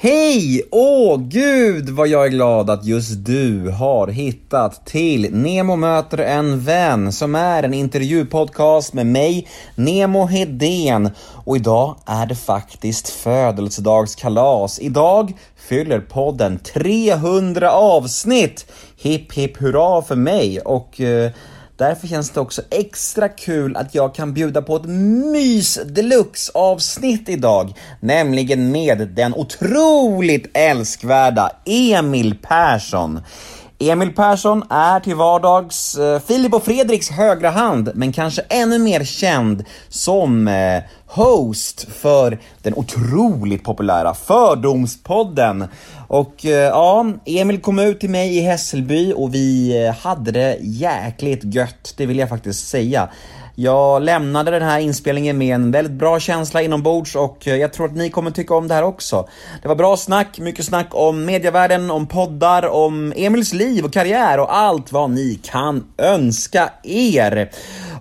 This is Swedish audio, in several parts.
Hej! Åh gud vad jag är glad att just du har hittat till Nemo möter en vän som är en intervjupodcast med mig, Nemo Hedén. Och idag är det faktiskt födelsedagskalas. Idag fyller podden 300 avsnitt. Hipp hipp hurra för mig och eh, Därför känns det också extra kul att jag kan bjuda på ett mys deluxe avsnitt idag, nämligen med den otroligt älskvärda Emil Persson. Emil Persson är till vardags eh, Filip och Fredriks högra hand, men kanske ännu mer känd som eh, host för den otroligt populära Fördomspodden. Och eh, ja, Emil kom ut till mig i Hässelby och vi eh, hade det jäkligt gött, det vill jag faktiskt säga. Jag lämnade den här inspelningen med en väldigt bra känsla inombords och eh, jag tror att ni kommer tycka om det här också. Det var bra snack, mycket snack om medievärlden, om poddar, om Emils liv och karriär och allt vad ni kan önska er.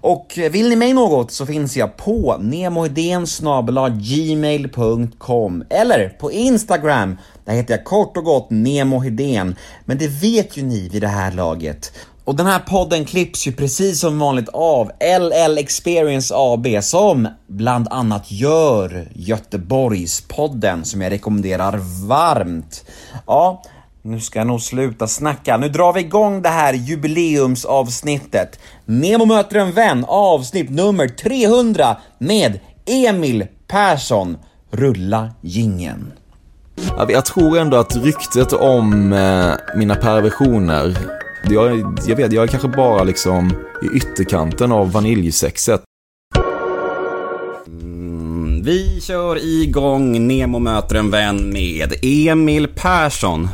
Och eh, vill ni mig något så finns jag på nemohedens.gmail.com eller på Instagram, där heter jag kort och gott Nemo Hedén. Men det vet ju ni vid det här laget. Och den här podden klipps ju precis som vanligt av LL Experience AB som bland annat gör Göteborgspodden som jag rekommenderar varmt. Ja, nu ska jag nog sluta snacka. Nu drar vi igång det här jubileumsavsnittet. Nemo möter en vän, avsnitt nummer 300 med Emil Persson. Rulla gingen. Jag tror ändå att ryktet om eh, mina perversioner, jag, jag vet, jag är kanske bara liksom i ytterkanten av vaniljsexet. Mm, vi kör igång Nemo möter en vän med Emil Persson.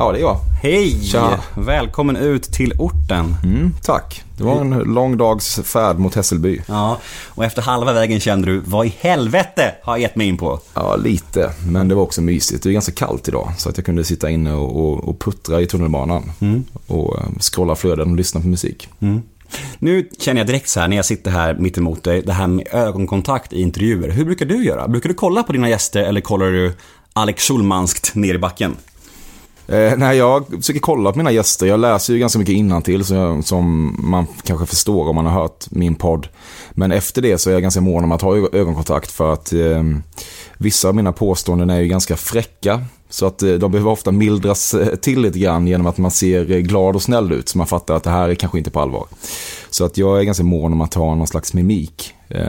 Ja, det är jag. Hej! Tja. Välkommen ut till orten. Mm, tack. Det var en lång dags färd mot Hässelby. Ja, och efter halva vägen kände du, vad i helvete har jag gett mig in på? Ja, lite. Men det var också mysigt. Det är ganska kallt idag. Så att jag kunde sitta inne och, och, puttra i tunnelbanan. Och eh, scrolla flöden och lyssna på musik. Nu känner jag direkt så här när jag sitter här mitt emot dig, det här med ögonkontakt i intervjuer. Hur brukar du göra? Brukar du kolla på dina gäster eller kollar du Alex Schulmanskt ner i backen? Eh, när jag försöker kolla på mina gäster. Jag läser ju ganska mycket innantill så jag, som man kanske förstår om man har hört min podd. Men efter det så är jag ganska mån om att ha ögonkontakt för att eh, vissa av mina påståenden är ju ganska fräcka. Så att eh, de behöver ofta mildras eh, till lite grann genom att man ser eh, glad och snäll ut. Så man fattar att det här är kanske inte på allvar. Så att jag är ganska mån om att ha någon slags mimik eh,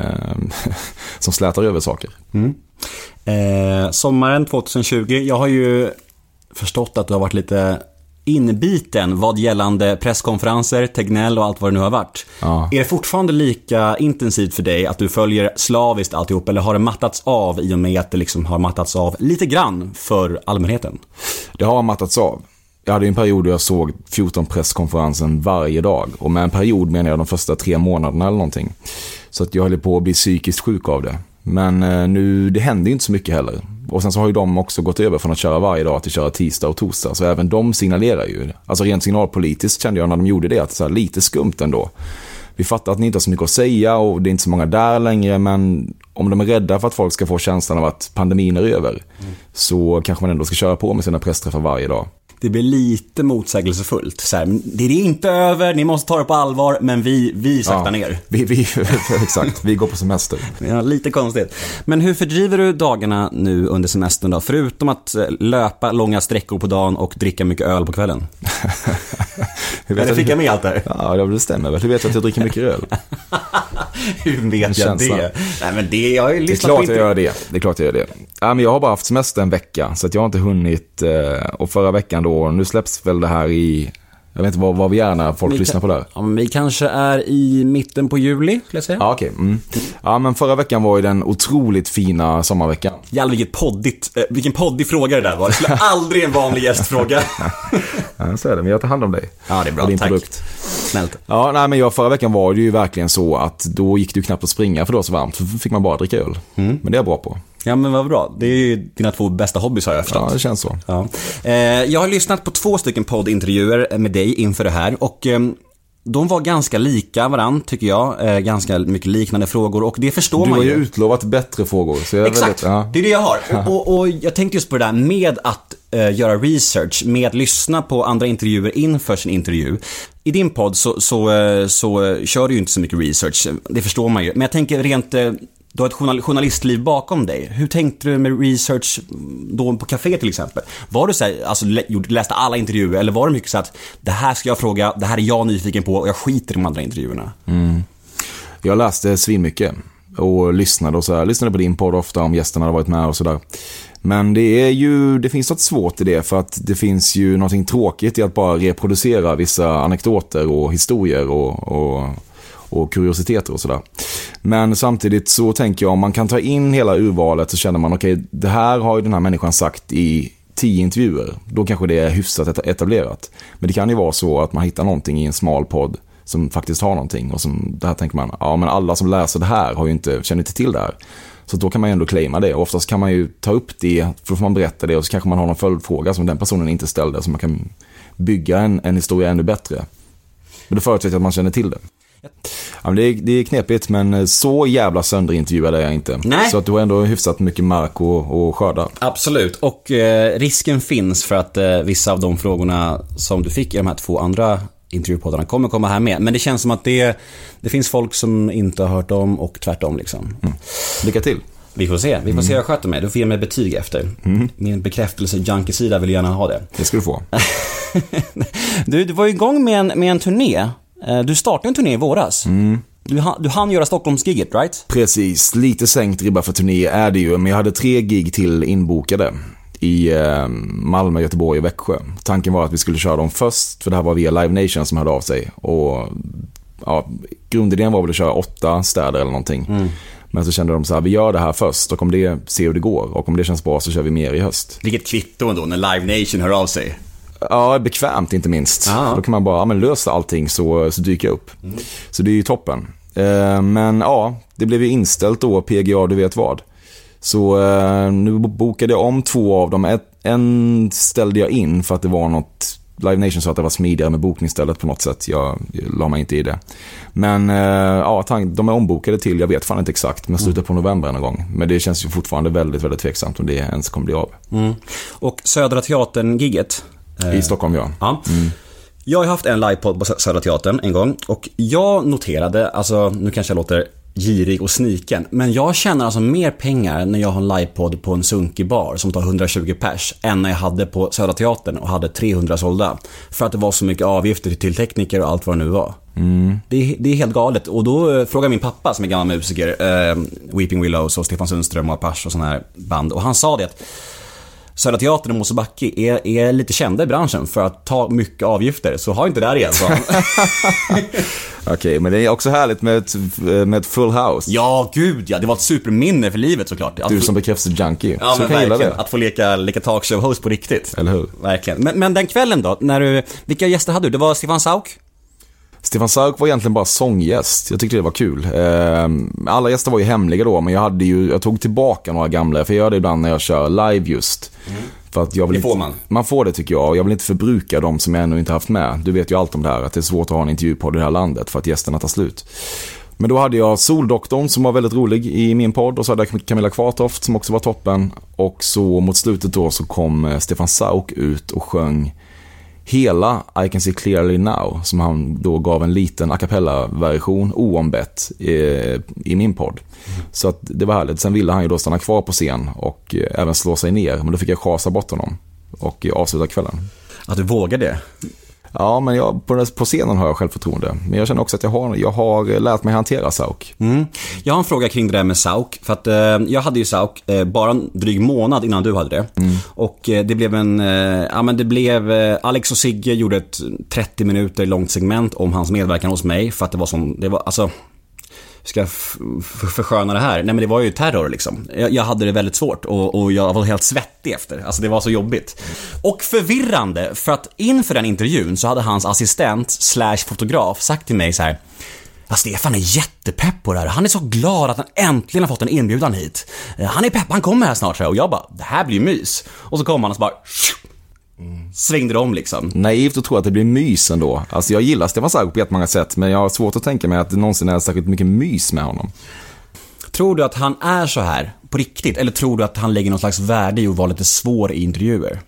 som slätar över saker. Mm. Eh, sommaren 2020, jag har ju förstått att du har varit lite inbiten vad gällande presskonferenser, Tegnell och allt vad det nu har varit. Ja. Är det fortfarande lika intensivt för dig att du följer slaviskt alltihop eller har det mattats av i och med att det liksom har mattats av lite grann för allmänheten? Det har mattats av. Jag hade en period då jag såg 14 presskonferensen varje dag. Och med en period menar jag de första tre månaderna eller någonting. Så att jag höll på att bli psykiskt sjuk av det. Men eh, nu, det händer ju inte så mycket heller. Och sen så har ju de också gått över från att köra varje dag till att köra tisdag och torsdag. Så även de signalerar ju. Alltså rent signalpolitiskt kände jag när de gjorde det att så här, lite skumt ändå. Vi fattar att ni inte har så mycket att säga och det är inte så många där längre. Men om de är rädda för att folk ska få känslan av att pandemin är över. Så kanske man ändå ska köra på med sina pressträffar varje dag. Det blir lite motsägelsefullt. Så här, det är inte över, ni måste ta det på allvar, men vi, vi saktar ner. Vi, vi, exakt, vi går på semester. Ja, lite konstigt. Men hur fördriver du dagarna nu under semestern då? Förutom att eh, löpa långa sträckor på dagen och dricka mycket öl på kvällen. Eller fick jag med allt där? Ja, det stämmer väl. Hur vet att jag dricker mycket öl? Hur vet jag det? Nej men det, jag har ju Det är lyssnat på klart jag gör det. Det är klart jag gör det. Ja, men jag har bara haft semester en vecka, så att jag har inte hunnit. eh, Och förra veckan då, nu släpps väl det här i, jag vet inte vad, vad vi är när folk Vi lyssnar kan- på det här. Ja, men vi kanske är i mitten på juli, skulle jag säga. Ja, okej. Mm. Ja, men förra veckan var ju den otroligt fina sommarveckan. Jävlar vilket poddigt, eh, vilken poddig fråga det där var. Det skulle aldrig en vanlig gäst fråga. Ja, så är det. Men jag tar hand om dig. Ja, det är bra. Och din Tack. produkt. Snällt. Ja, nej, men jag, förra veckan var det ju verkligen så att då gick det ju knappt att springa för det var så varmt. Så fick man bara dricka öl. Men det är jag bra på. Ja men vad bra. Det är ju dina två bästa hobbys har jag förstått. Ja, det känns så. Ja. Eh, jag har lyssnat på två stycken poddintervjuer med dig inför det här och ehm, de var ganska lika varandra tycker jag. Eh, ganska mycket liknande frågor och det förstår Du man har ju. ju utlovat bättre frågor. Så jag Exakt, väldigt, ja. det är det jag har. Och, och, jag tänkte just på det där med att eh, göra research, med att lyssna på andra intervjuer inför sin intervju. I din podd så, så, så eh, kör du ju inte så mycket research, det förstår man ju. Men jag tänker rent, du har ett journal- journalistliv bakom dig. Hur tänkte du med research mm, då på café till exempel? Var du så här, alltså läste alla intervjuer eller var det mycket så att det här ska jag fråga, det här är jag nyfiken på och jag skiter i de andra intervjuerna? Mm. Jag läste svinmycket och lyssnade och så här. Lyssnade på din podd ofta om gästerna hade varit med och sådär. Men det är ju, det finns något svårt i det för att det finns ju någonting tråkigt i att bara reproducera vissa anekdoter och historier och, och, och kuriositeter och sådär. Men samtidigt så tänker jag om man kan ta in hela urvalet så känner man okej, det här har ju den här människan sagt i tio intervjuer. Då kanske det är hyfsat etablerat. Men det kan ju vara så att man hittar någonting i en smal podd som faktiskt har någonting och som, där tänker man, ja men alla som läser det här har ju inte, känner inte till det här. Så då kan man ju ändå claima det. Och oftast kan man ju ta upp det, för då får man berätta det och så kanske man har någon följdfråga som den personen inte ställde, så man kan bygga en, en historia ännu bättre. Men det förutsätter att man känner till det. Ja, det, är, det är knepigt, men så jävla sönderintervjuad är jag inte. Nej. Så att du har ändå hyfsat mycket mark att skörda. Absolut, och eh, risken finns för att eh, vissa av de frågorna som du fick i de här två andra intervjupoddarna kommer komma här med. Men det känns som att det, det finns folk som inte har hört om och tvärtom liksom. Lycka till. Vi får se, vi får se hur jag sköter mig. Du får ge mig betyg efter. Min bekräftelse-junkie-sida vill gärna ha det. Det ska du få. Du, du var ju igång med en, med en turné. Eh, Du startade en turné i våras. Du, ha- du hann göra Stockholmsgiget, right? Precis, lite sänkt ribba för turné är det ju, men jag hade tre gig till inbokade i eh, Malmö, Göteborg och Växjö. Tanken var att vi skulle köra dem först, för det här var via Live Nation som hörde av sig. Och ja, grundidén var väl att köra åtta städer eller någonting. Men så kände de så här, vi gör det här först och om det, se hur det går. Och om det känns bra så kör vi mer i höst. Vilket kvitto ändå när Live Nation hör av sig. Ja, bekvämt inte minst. Ja. Då kan man bara, ja men lösa allting så, så dyker jag upp. Så det är ju toppen. Eh, men ja, det blev ju inställt då, PGA du vet vad. Så eh, nu bokade jag om två av dem. Ett, en ställde jag in för att det var något, Live Nation sa att det var smidigare med bokningsstället på något sätt. Jag, jag la mig inte i det. Men eh, ja, de är ombokade till, jag vet fan inte exakt, men slutet på november någon gång. Men det känns ju fortfarande väldigt, väldigt tveksamt om det ens kommer bli av. Mm. Och Södra Teatern-giget. Eh, I Stockholm ja. Ja. Jag har haft en livepodd på Sö- Södra Teatern en gång och jag noterade, alltså nu kanske jag låter girig och sniken, men jag tjänar alltså mer pengar när jag har en livepodd på en sunkig bar som tar 120 pers än när jag hade på Södra Teatern och hade 300 sålda. För att det var så mycket avgifter till tekniker och allt vad det nu var. Det, är, det är helt galet och då eh, frågade min pappa som är gammal musiker, eh, Weeping Willows och Stefan Sundström och Apache och sådana här band och han sa det att Södra Teatern och Mosebacke är, är lite kända i branschen för att ta mycket avgifter, så ha inte där igen sa. Okej, men det är också härligt med ett, med ett full house. Ja, gud ja. Det var ett superminne för livet såklart. Att Du som bekräftelse-junkie. Ja, så men kan gilla det. Att få leka, leka talkshow-host på riktigt. Eller hur? Verkligen. Men, men den kvällen då, när du, vilka gäster hade du? Det var Stefan Sauk? Stefan Sauk var egentligen bara sånggäst. Jag tyckte det var kul. Ehm, Alla gäster var ju hemliga då, men jag hade ju, jag tog tillbaka några gamla, för jag gör det ibland när jag kör live just. För att jag vill Det får inte, man. Man får det tycker jag, och jag vill inte förbruka de som jag ännu inte haft med. Du vet ju allt om det här, att det är svårt att ha en intervjupodd i det här landet för att gästerna tar slut. Men då hade jag Soldoktorn som var väldigt rolig i min podd och så hade jag Camilla Kvartoft som också var toppen. Och så mot slutet då så kom eh, Stefan Sauk ut och sjöng hela I can see clearly now som han då gav en liten a cappella-version oombett eh, i min podd. Så att det var härligt. Sen ville han ju då stanna kvar på scen och eh, även slå sig ner. Men då fick jag chasa bort honom och eh, avsluta kvällen. Att du vågade det? Ja, men jag, på, på scenen har jag självförtroende. Men jag känner också att jag har, jag har lärt mig hantera Sauk. Mm. Jag har en fråga kring det där med Sauk. För att eh, jag hade ju Sauk eh, bara en dryg månad innan du hade det. Och eh, det blev en, eh, ja men det blev, eh, Alex och Sigge gjorde ett 30 minuter långt segment om hans medverkan hos mig. För att det var som, det var alltså ska jag försköna det här? Nej men det var ju terror liksom. Jag, jag hade det väldigt svårt och, och jag var helt svettig efter. Alltså det var så jobbigt. Och förvirrande, för att inför den intervjun så hade hans assistent slash fotograf sagt till mig så här. Ja, Stefan är jättepepp på det här. Han är så glad att han äntligen har fått en inbjudan hit. Eh, han är pepp, han kommer här snart tror jag. Och jag bara, det här blir ju mys. Och så kommer han och så bara svängde det om liksom. naivt att tro att det blir mys ändå. Alltså jag gillar Stefan Sauk på jättemånga sätt, men jag har svårt att tänka mig att det någonsin är särskilt mycket mys med honom. Tror du att han är så här på riktigt? Eller tror du att han lägger någon slags värde i att vara lite svår i intervjuer?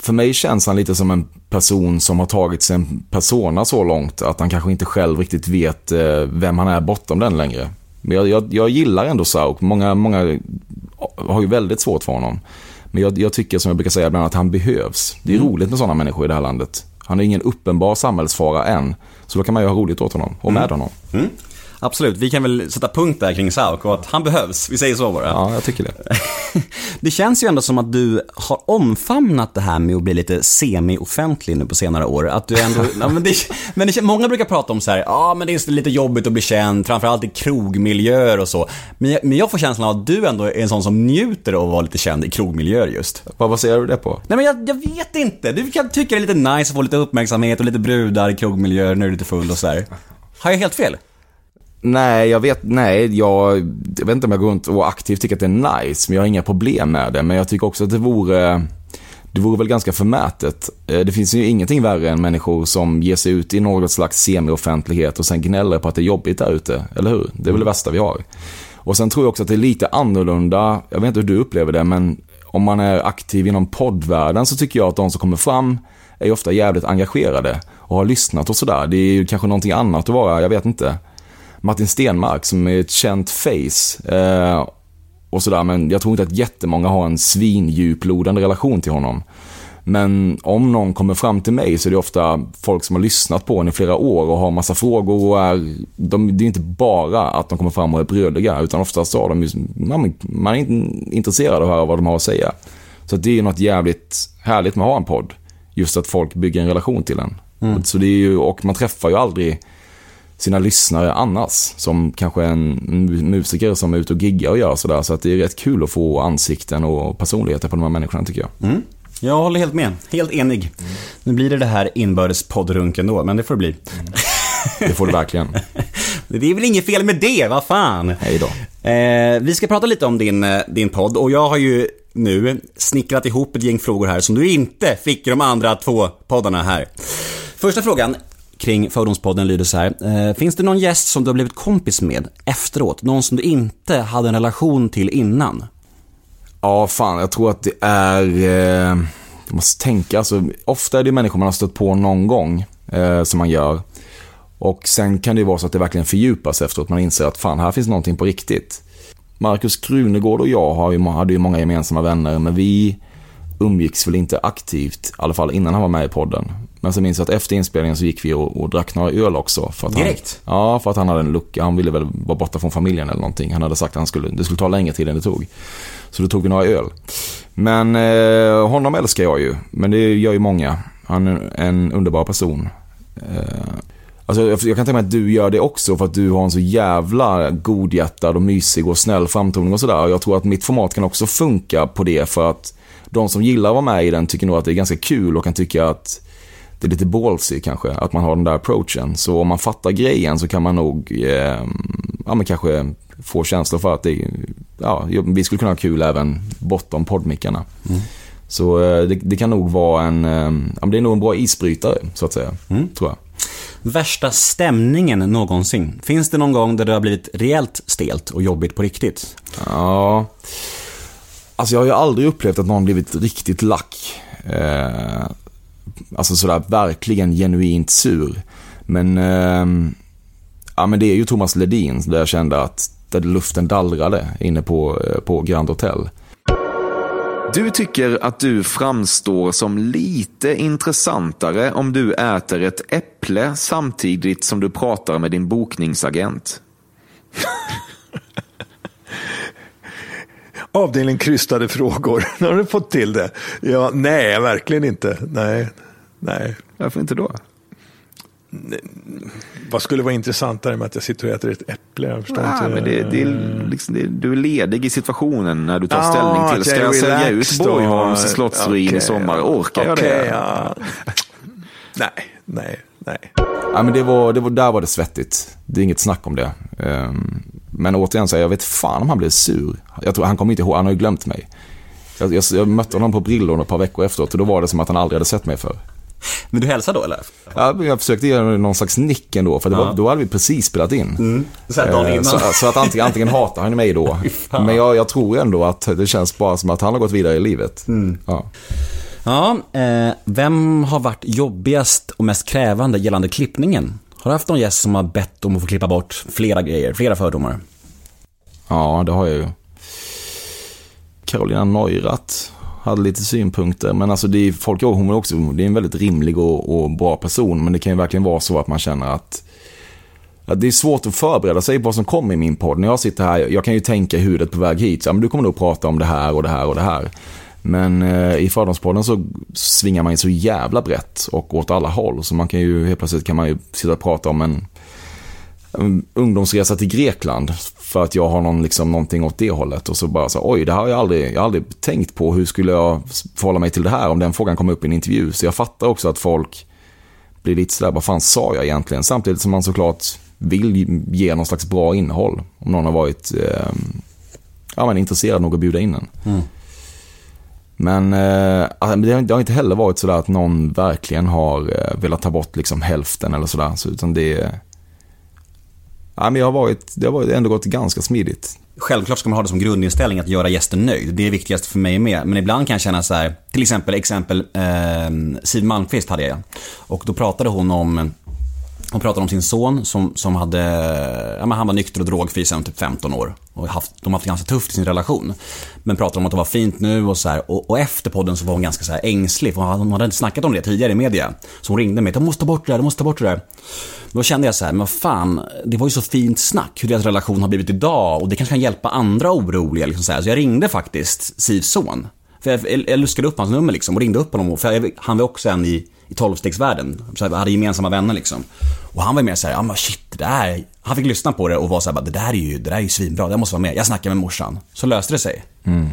För mig känns han lite som en person som har tagit sin persona så långt att han kanske inte själv riktigt vet eh, vem han är bortom den längre. Men jag, jag, jag gillar ändå Sauk. Många, många har ju väldigt svårt för honom. Men jag, jag tycker som jag brukar säga ibland att han behövs. Det är roligt med sådana människor i det här landet. Han är ingen uppenbar samhällsfara än. Så då kan man ju ha roligt åt honom och med honom. Mm. Absolut, vi kan väl sätta punkt där kring Sauk och att han behövs. Vi säger så bara. Ja, jag tycker det. det känns ju ändå som att du har omfamnat det här med att bli lite semi-offentlig nu på senare år. Att du ändå, ja, men det, men det, många brukar prata om så här, ja men det är lite jobbigt att bli känd, framförallt i krogmiljöer och så. Men jag, men jag får känslan av att du ändå är en sån som njuter av att vara lite känd i krogmiljöer just. Vad baserar du det på? Nej men jag, jag vet inte. Du kan tycka det är lite nice att få lite uppmärksamhet och lite brudar i krogmiljöer när du är lite full och så här. Har jag helt fel? Nej, jag vet, nej, jag, jag vet inte om jag går runt och aktivt tycker att det är nice, men jag har inga problem med det. Men jag tycker också att det vore, det vore väl ganska förmätet. Eh, det finns ju ingenting värre än människor som ger sig ut i något slags semi-offentlighet och sen gnäller på att det är jobbigt där ute, eller hur? Det är väl det värsta vi har. Och sen tror jag också att det är lite annorlunda, jag vet inte hur du upplever det, men om man är aktiv inom poddvärlden så tycker jag att de som kommer fram är ofta jävligt engagerade och har lyssnat och sådär. Det är ju kanske någonting annat att vara, jag vet inte. Martin Stenmark som är ett känt face. Eh, och sådär, men jag tror inte att jättemånga har en svindjuplodande relation till honom. Men om någon kommer fram till mig så är det ofta folk som har lyssnat på en i flera år och har massa frågor och är, de, det är inte bara att de kommer fram och är brödliga utan oftast har de ju, man, man är intresserad av att höra vad de har att säga. Så det är ju något jävligt härligt med att ha en podd. Just att folk bygger en relation till en. Mm. Så det är ju, och man träffar ju aldrig sina lyssnare annars. Som kanske en musiker som är ute och giggar och gör sådär. Så att det är rätt kul att få ansikten och personligheter på de här människorna tycker jag. Mm. Jag håller helt med. Helt enig. Mm. Nu blir det det här inbördes poddrunken då, men det får det bli. Mm. Det får det verkligen. det är väl inget fel med det, vad fan. Hej då. Eh, vi ska prata lite om din, eh, din podd och jag har ju nu snickrat ihop ett gäng frågor här som du inte fick i de andra två poddarna här. Första frågan kring Fördomspodden lyder så här. Eh, finns det någon gäst som du har blivit kompis med efteråt? Någon som du inte hade en relation till innan? Ja, fan, jag tror att det är... Eh, jag måste tänka, alltså, ofta är det människor man har stött på någon gång eh, som man gör. Och sen kan det ju vara så att det verkligen fördjupas efteråt. Man inser att fan, här finns någonting på riktigt. Markus Krunegård och jag har ju, hade ju många gemensamma vänner, men vi umgicks väl inte aktivt, i alla fall innan han var med i podden. Men så minns jag att efter inspelningen så gick vi och, och drack några öl också. För att Direkt? Han, ja, för att han hade en lucka. Han ville väl vara borta från familjen eller någonting. Han hade sagt att han skulle, det skulle ta längre tid än det tog. Så då tog vi några öl. Men eh, honom älskar jag ju. Men det gör ju många. Han är en underbar person. Eh, alltså, jag, jag kan tänka mig att du gör det också för att du har en så jävla godhjärtad och mysig och snäll framtoning och sådär. Jag tror att mitt format kan också funka på det för att de som gillar att vara med i den tycker nog att det är ganska kul och kan tycka att det är lite ballsy kanske, att man har den där approachen. Så om man fattar grejen så kan man nog, eh, ja men kanske få känslor för att det, ja, vi skulle kunna ha kul även bortom poddmickarna. Mm. Så eh, det, det, kan nog vara en, eh, ja, det är nog en bra isbrytare så att säga, mm. tror jag. Värsta stämningen någonsin. Finns det någon gång där det har blivit rejält stelt och jobbigt på riktigt? Ja, alltså jag har ju aldrig upplevt att någon blivit riktigt lack. Eh, alltså sådär verkligen genuint sur. Men, eh, ja men det är ju Thomas Ledin där jag kände att där luften dallrade inne på, eh, på Grand Hotel. Du tycker att du framstår som lite intressantare om du äter ett äpple samtidigt som du pratar med din bokningsagent. Avdelning krystade frågor. Har du fått till det? Ja, nej, verkligen inte. Nej, nej. Varför inte då? Vad skulle vara intressantare med att jag sitter och äter ett äpple? Jag förstår inte. Men det, det är liksom, det, du är ledig i situationen när du tar ja, ställning till, ska jag, jag sälja ut Borgholms slottsruin okay. i sommar? Orkar okay, jag det? Ja. nej, nej, nej. Ja, men det var, det var, där var det svettigt. Det är inget snack om det. Um, men återigen, så jag vet fan om han blev sur. Jag tror, han kommer inte ihåg, han har ju glömt mig. Jag, jag, jag mötte honom på Brillon ett par veckor efteråt och då var det som att han aldrig hade sett mig förr. Men du hälsade då eller? Ja, jag försökte ge någon slags nick ändå, för det var, då hade vi precis spelat in. Så här dagen Eh. Så, så att antingen, antingen hatar han mig då, men jag, jag tror ändå att det känns bara som att han har gått vidare i livet. Mm. Ja. Ja, eh, vem har varit jobbigast och mest krävande gällande klippningen? Har du haft någon gäst som har bett om att få klippa bort flera grejer, flera fördomar? ja, det har jag ju. Carolina Neurath hade lite synpunkter, men alltså det är, folk ihåg hon är också, det är en väldigt rimlig och, och bra person, men det kan ju verkligen vara så att man känner att att det är svårt att förbereda sig på vad som kommer i min podd. När jag sitter här, jag kan ju tänka i huvudet på väg hit, så, ja, men du kommer nog prata om det här och det här och det här. Men eh, i Fördomspodden så svingar man ju så jävla brett och åt alla håll. Så man kan ju helt plötsligt kan man ju sitta och prata om en, en ungdomsresa till Grekland. För att jag har någon, liksom, någonting åt det hållet. Och så bara så oj, det här har jag aldrig, jag har aldrig tänkt på. Hur skulle jag förhålla mig till det här om den frågan kom upp i en intervju? Så jag fattar också att folk blir lite sådär, vad fan sa jag egentligen? Samtidigt som man såklart vill ge någon slags bra innehåll. Om någon har varit eh, ja, men intresserad nog att bjuda in en. Mm. Men eh, alltså, det har- inte heller varit sådär att någon verkligen har eh, velat ta bort liksom hälften eller sådär. Så, utan det, ja, men jag har varit, det har varit, ändå gått ganska smidigt. Självklart ska man ha det som grundinställning att göra gästen nöjd. Det är viktigast för mig med. Men ibland kan jag känna så här, till exempel, exempel eh, Siw Malmkvist hade jag. Och då pratade hon om hon pratade om sin son som, som hade, ja men han var nykter och drogfri sedan typ 15 år. Och haft, de har haft det ganska tufft i sin relation. Men pratade om att det var fint nu och så här. Och, och efter podden så var hon ganska så här ängslig. För hon hade inte snackat om det tidigare i media. Så hon ringde mig, jag måste ta bort det där, de måste ta bort det där. Då kände jag så här, men vad fan, det var ju så fint snack hur deras relation har blivit idag. Och det kanske kan hjälpa andra oroliga. Liksom så, här. så jag ringde faktiskt Sivs son. För jag, jag, jag luskade upp hans nummer liksom och ringde upp honom. För jag, han var också en i, i tolvstegsvärlden. Så vi hade gemensamma vänner liksom. Och han var mer såhär, ja men shit, det där. Han fick lyssna på det och var såhär, det där är ju, det där är ju svinbra, det måste vara med. Jag snackar med morsan. Så löste det sig. Mm.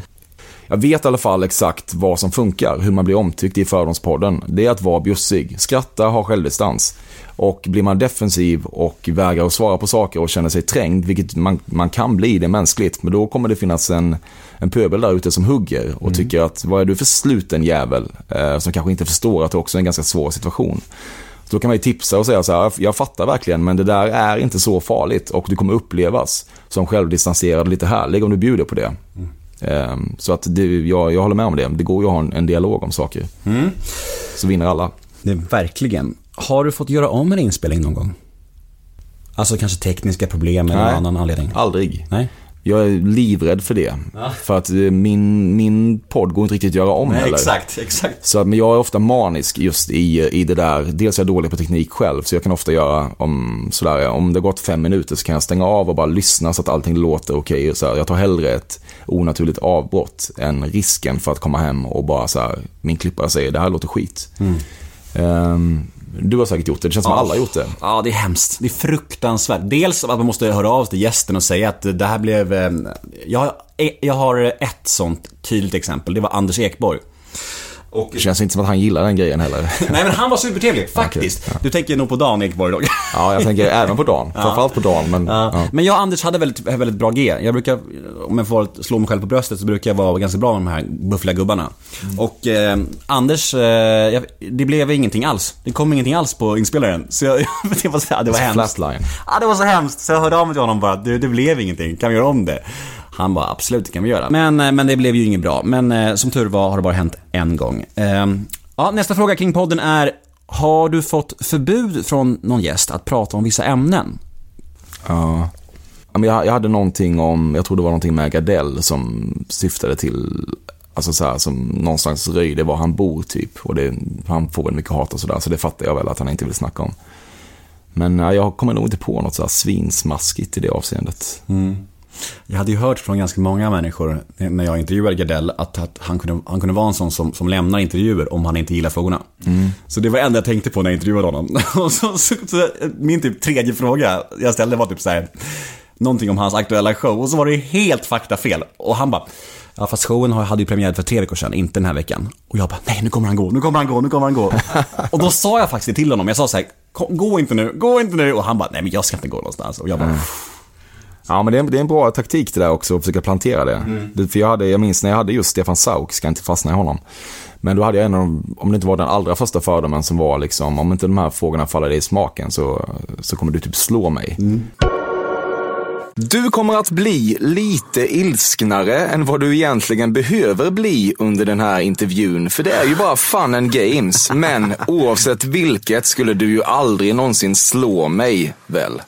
Jag vet i alla fall exakt vad som funkar, hur man blir omtyckt i Fördomspodden. Det är att vara bjussig, skratta, ha självdistans. Och blir man defensiv och vägrar att svara på saker och känner sig trängd, vilket man, man kan bli, det är mänskligt, men då kommer det finnas en, en pöbel där ute som hugger och tycker att vad är du för sluten jävel? Eh, som kanske inte förstår att det också är en ganska svår situation. Så då kan man ju tipsa och säga så här, jag fattar verkligen, men det där är inte så farligt och du kommer upplevas som självdistanserad och lite härlig om du bjuder på det. Ehm, Så att det, jag, jag håller med om det. Det går ju att ha en, en dialog om saker. Så vinner alla. Det är verkligen. Har du fått göra om en inspelning någon gång? Alltså kanske tekniska problem eller Nej. någon annan anledning? Aldrig. Nej? Jag är livrädd för det. För att eh, min, min podd går inte riktigt att göra om heller. exakt, exakt. Så men jag är ofta manisk just i, i det där. Dels är jag dålig på teknik själv, så jag kan ofta göra om sådär, om det har gått fem minuter så kan jag stänga av och bara lyssna så att allting låter okej. så här. Jag tar hellre ett onaturligt avbrott än risken för att komma hem och bara så här, min klippare säger det här låter skit. Ehm, du har säkert gjort det, det känns som att alla har gjort det. Ja, det är hemskt. Det är fruktansvärt. Dels att man måste höra av sig till gästen och säga att det här blev... eh, Jag, jag har ett sånt tydligt exempel. Det var Anders Ekborg. Och, Det känns inte som att han gillar den grejen heller. nej men han var supertrevlig, faktiskt. Du tänker nog på Dan Ekborg då. Ja, jag tänker även på dagen. Framförallt på dagen, men Ja. ja. Men jag och Anders hade väldigt, väldigt bra G. Jag brukar, om jag får slå mig själv på bröstet, så brukar jag vara ganska bra med de här buffliga gubbarna. Och eh, Anders, eh, det blev ingenting alls. Det kom ingenting alls på inspelaren. Så jag, det var, så, det var hemskt. Flatline. Ja, det var så hemskt. Så jag hörde av mig till honom bara, det, det blev ingenting. Kan vi göra om det? Han bara, absolut, det kan vi göra. Men, eh, men det blev ju inget bra. Men eh, som tur var har det bara hänt en gång. Eh, ja, nästa fråga kring podden är, har du fått förbud från någon gäst att prata om vissa ämnen? Ja. Men jag, hade någonting om, jag tror det var någonting med Gardell som syftade till, alltså så här, som någonstans röjde var han bor typ. Och det, han får väl mycket hat och sådär, så det fattar jag väl att han inte vill snacka om. Men ja, jag kommer nog inte på något så här svinsmaskigt i det avseendet. Jag hade ju hört från ganska många människor när jag intervjuade Gardell att, att han, kunde, han kunde vara en sån som, som lämnar intervjuer om han inte gillar frågorna. Så det var det enda jag tänkte på när jag intervjuade honom. Och så, så, så, min typ tredje fråga jag ställde var typ så här, någonting om hans aktuella show och så var det helt faktafel. Och han bara, ja fast showen hade ju premiär för tre veckor sedan, inte den här veckan. Och jag bara, nej nu kommer han gå, nu kommer han gå, nu kommer han gå. och då sa jag faktiskt till honom, jag sa så här, "Kom, gå inte nu, gå inte nu. Och han bara, nej men jag ska inte gå någonstans. Och jag bara, Ja, men det är, det är en bra taktik det där också, att försöka plantera det. det för jag, hade, jag minns när jag hade just Stefan Sauk, ska inte fastna i honom. Men då hade jag en av de, om det inte var den allra första fördomen som var liksom, om inte de här frågorna faller dig i smaken så, så kommer du typ slå mig. Du kommer att bli lite ilsknare än vad du egentligen behöver bli under den här intervjun. För det är ju bara fun and games. Men oavsett vilket skulle du ju aldrig någonsin slå mig, väl?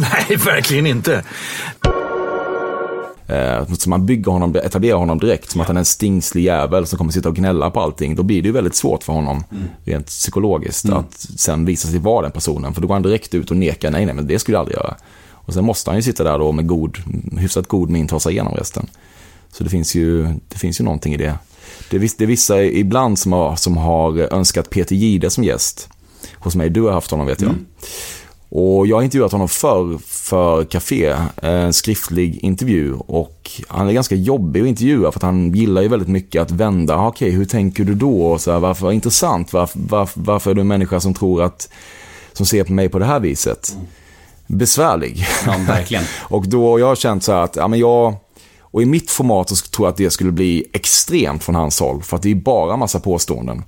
Nej, verkligen inte. Eh, så man bygger honom, etablerar honom direkt som att han är en stingslig jävel som kommer sitta och gnälla på allting. Då blir det ju väldigt svårt för honom, rent psykologiskt, att sen visa sig vara den personen. För då går han direkt ut och nekar, nej, nej, men det skulle jag aldrig göra. Och sen måste han ju sitta där då med god, hyfsat god min ta sig igenom resten. Så det finns ju, det finns ju någonting i det. Det är, det är vissa ibland som har, som har önskat Peter Gide som gäst hos mig. Du har haft honom vet jag. Och jag har intervjuat honom förr för Café, en skriftlig intervju. Och han är ganska jobbig att intervjua för att han gillar ju väldigt mycket att vända. "Ah, Okej, hur tänker du då? Och så här, varför intressant? Varför, varför, varför är du en människa som tror att, som ser på mig på det här viset? Besvärlig. Ja, verkligen. och då har jag känt så här att, ja men jag, och i mitt format så tror jag att det skulle bli extremt från hans håll. För att det är bara massa påståenden.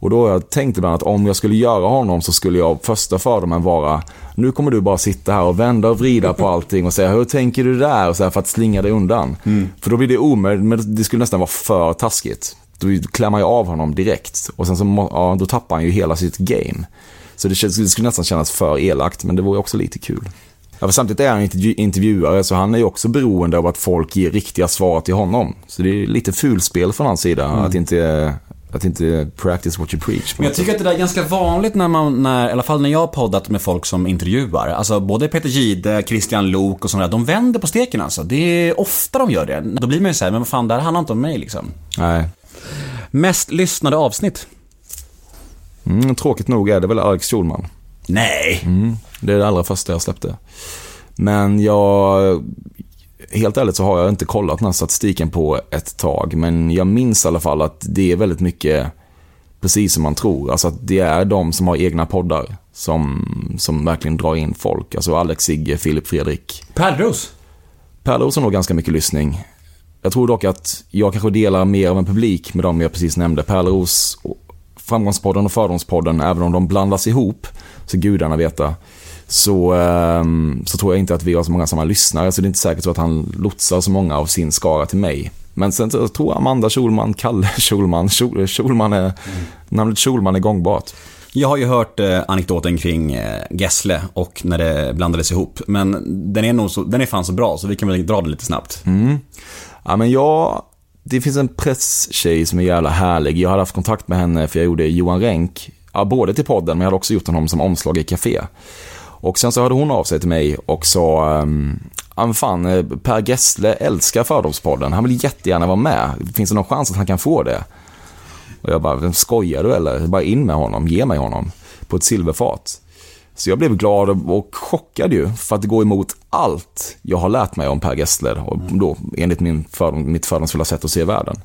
Och då har jag tänkt ibland att om jag skulle göra honom så skulle jag första fördomen vara Nu kommer du bara sitta här och vända och vrida på allting och säga hur tänker du där? Och så här för att slinga dig undan. För då blir det omöjligt, men det skulle nästan vara för taskigt. Då klär man ju av honom direkt och sen så ja, då tappar han ju hela sitt game. Så det, det skulle nästan kännas för elakt, men det vore också lite kul. Ja, för samtidigt är han intervju- intervjuare, så han är ju också beroende av att folk ger riktiga svar till honom. Så det är lite fulspel från hans sida, att inte, att inte practice what you preach. Men jag tycker att det där är ganska vanligt när man, när, i alla fall när jag har poddat med folk som intervjuar. Alltså både Peter Gide, Christian Lok och sådana där. De vänder på steken alltså. Det är ofta de gör det. Då blir man ju såhär, men vad fan, det här handlar inte om mig liksom. Nej. Mest lyssnade avsnitt? Mm, tråkigt nog är det väl Alex Schulman. Nej. Mm, det är det allra första jag släppte. Men jag, helt ärligt så har jag inte kollat den här statistiken på ett tag. Men jag minns i alla fall att det är väldigt mycket precis som man tror. Alltså att det är de som har egna poddar som, som verkligen drar in folk. Alltså Alex Sigge, Filip Fredrik. Pärlros? Pärleros har nog ganska mycket lyssning. Jag tror dock att jag kanske delar mer av en publik med de jag precis nämnde. Pärleros, och Framgångspodden och Fördomspodden, även om de blandas ihop, så gudarna veta, så, ehm, så tror jag inte att vi har så många samma lyssnare. Så det är inte säkert så att han lotsar så många av sin skara till mig. Men sen så tror jag Amanda Schulman, Kalle Schulman, Schul- Schulman är, namnet Schulman är gångbart. Jag har ju hört eh, anekdoten kring eh, Gessle och när det blandades ihop. Men den är nog så, den är fan så bra så vi kan väl dra det lite snabbt. Ja, men jag, det finns en presstjej som är jävla härlig. Jag hade haft kontakt med henne för jag gjorde Johan Renck, ja, både till podden men jag hade också gjort honom som omslag i Café. Och sen så hörde hon av sig till mig och sa, ehm, ja men fan, eh, Per Gessle älskar Fördomspodden. Han vill jättegärna vara med. Finns det någon chans att han kan få det? Och jag bara, skojar du eller? Bara in med honom, ge mig honom. På ett silverfat. Så jag blev glad och chockad ju, för att det går emot allt jag har lärt mig om Per Gessle, och då enligt min fördom, mitt fördomsfulla sätt att se världen.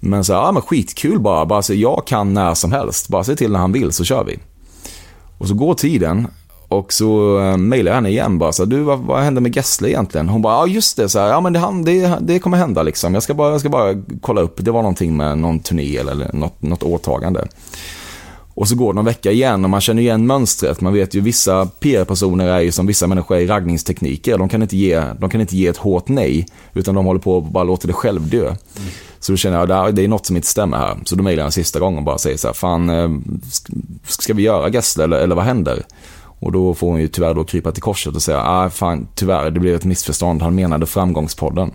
Men så, ja men skitkul bara, bara så jag kan när som helst, bara se till när han vill så kör vi. Och så går tiden och så uh, mejlar jag henne igen bara så här, du vad, vad hände med Gessle egentligen? Hon bara, ja just det, så här, ja men det, han- det, det kommer hända liksom. Jag ska, bara, jag ska bara kolla upp, det var någonting med någon turné eller något, något åtagande. Och så går det någon vecka igen och man känner igen mönstret. Man vet ju vissa PR-personer är ju som vissa människor är i raggningstekniker. De kan, inte ge, de kan inte ge ett hårt nej, utan de håller på och bara låter det själv dö. Så då känner jag, att det är något som inte stämmer här. Så då mejlar jag en sista gång och bara säger så här, fan, eh, ska vi göra Gessle eller, eller vad händer? Och då får hon ju tyvärr då krypa till korset och säga, ah, fan, tyvärr, det blev ett missförstånd. Han menade Framgångspodden.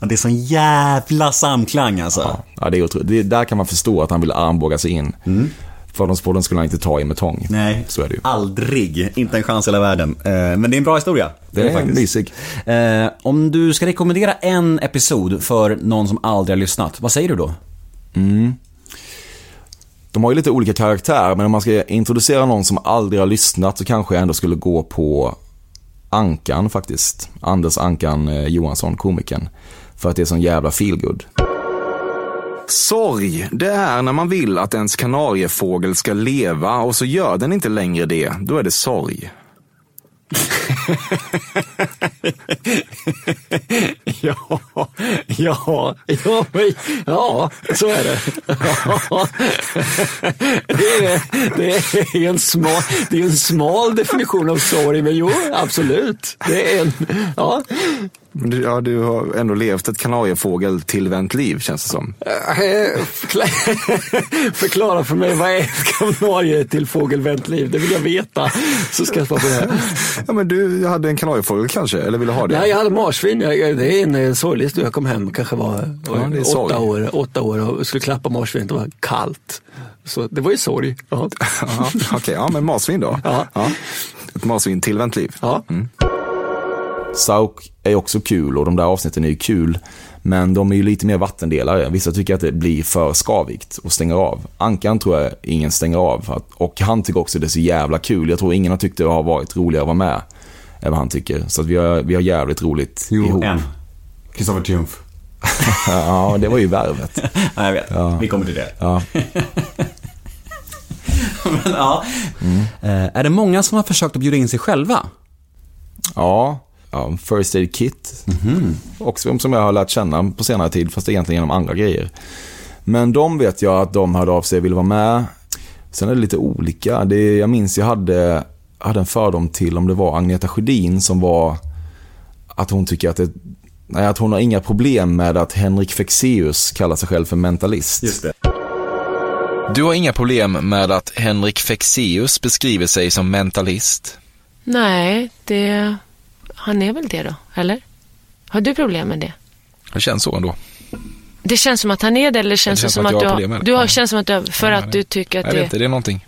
Det är sån jävla samklang alltså. Ja, det är otroligt. Det, där kan man förstå att han vill armbåga sig in. Fördomspodden skulle han inte ta i med tång. Nej, Så är det ju. aldrig. Inte en chans i hela världen. Eh, Men det är en bra historia. Det är mysig. Eh, om du ska rekommendera en episod för någon som aldrig har lyssnat, vad säger du då? De har ju lite olika karaktär, men om man ska introducera någon som aldrig har lyssnat så kanske jag ändå skulle gå på Ankan faktiskt. Anders Ankan eh, Johansson, komikern. För att det är sån jävla feelgood. Sorg, det är när man vill att ens kanariefågel ska leva och så gör den inte längre det. Då är det sorg. ja, ja, ja, ja, så är det. Ja. Det, är, det är en smal, det är en smal definition av sorg, men jo, absolut. Det är en, ja. Du- Ja, du har ändå levt ett kanariefågel tillvänt liv känns det som. Eh, förkla- Förklara för mig, vad är ett kanarie till liv? Det vill jag veta, så ska jag svara på det. här. Ja, men du hade en kanariefågel kanske, eller ville ha det? Nej, jag hade marsvin. Jag- Det är en eh, sorglig historia. Jag kom hem, kanske var Ja, åtta, år, åtta år och skulle klappa marsvinet. Det var kallt. Så det var ju sorg. Ja. Ja, Okej, ja men marsvin då. Ja. Ett marsvin tillvänt liv. Ja. Sauk är också kul och de där avsnitten är ju kul. Men de är ju lite mer vattendelare. Vissa tycker att det blir för skavigt och stänger av. Ankan tror jag ingen stänger av. Och han tycker också det är så jävla kul. Jag tror ingen har tyckt det har varit roligare att vara med. Än vad han tycker. Så att vi har, vi har jävligt roligt ihop. en. Kristoffer Triumf. Ja, det var ju värvet. Nej, jag vet. Ja. Vi kommer till det. Ja. Men, ja. Eh, är det många som har försökt att bjuda in sig själva? Ja, ja First Aid Kit. Också som jag har lärt känna på senare tid, fast egentligen genom andra grejer. Men de vet jag att de hörde av sig och ville vara med. Sen är det lite olika. Det, jag minns jag hade, hade en fördom till om det var Agneta Sjödin som var att hon tycker att det Nej, att hon har inga problem med att Henrik Fexeus kallar sig själv för mentalist. Just det. Du har inga problem med att Henrik Fexeus beskriver sig som mentalist? Nej, det... Han är väl det då, eller? Har du problem med det? Det känns så ändå. Det känns som att han är det, eller känns det, känns som som att, att du jag har har... problem med det. Du har känns som att du har... För Ja, att jag du tycker att Jag det... vet inte, det är någonting.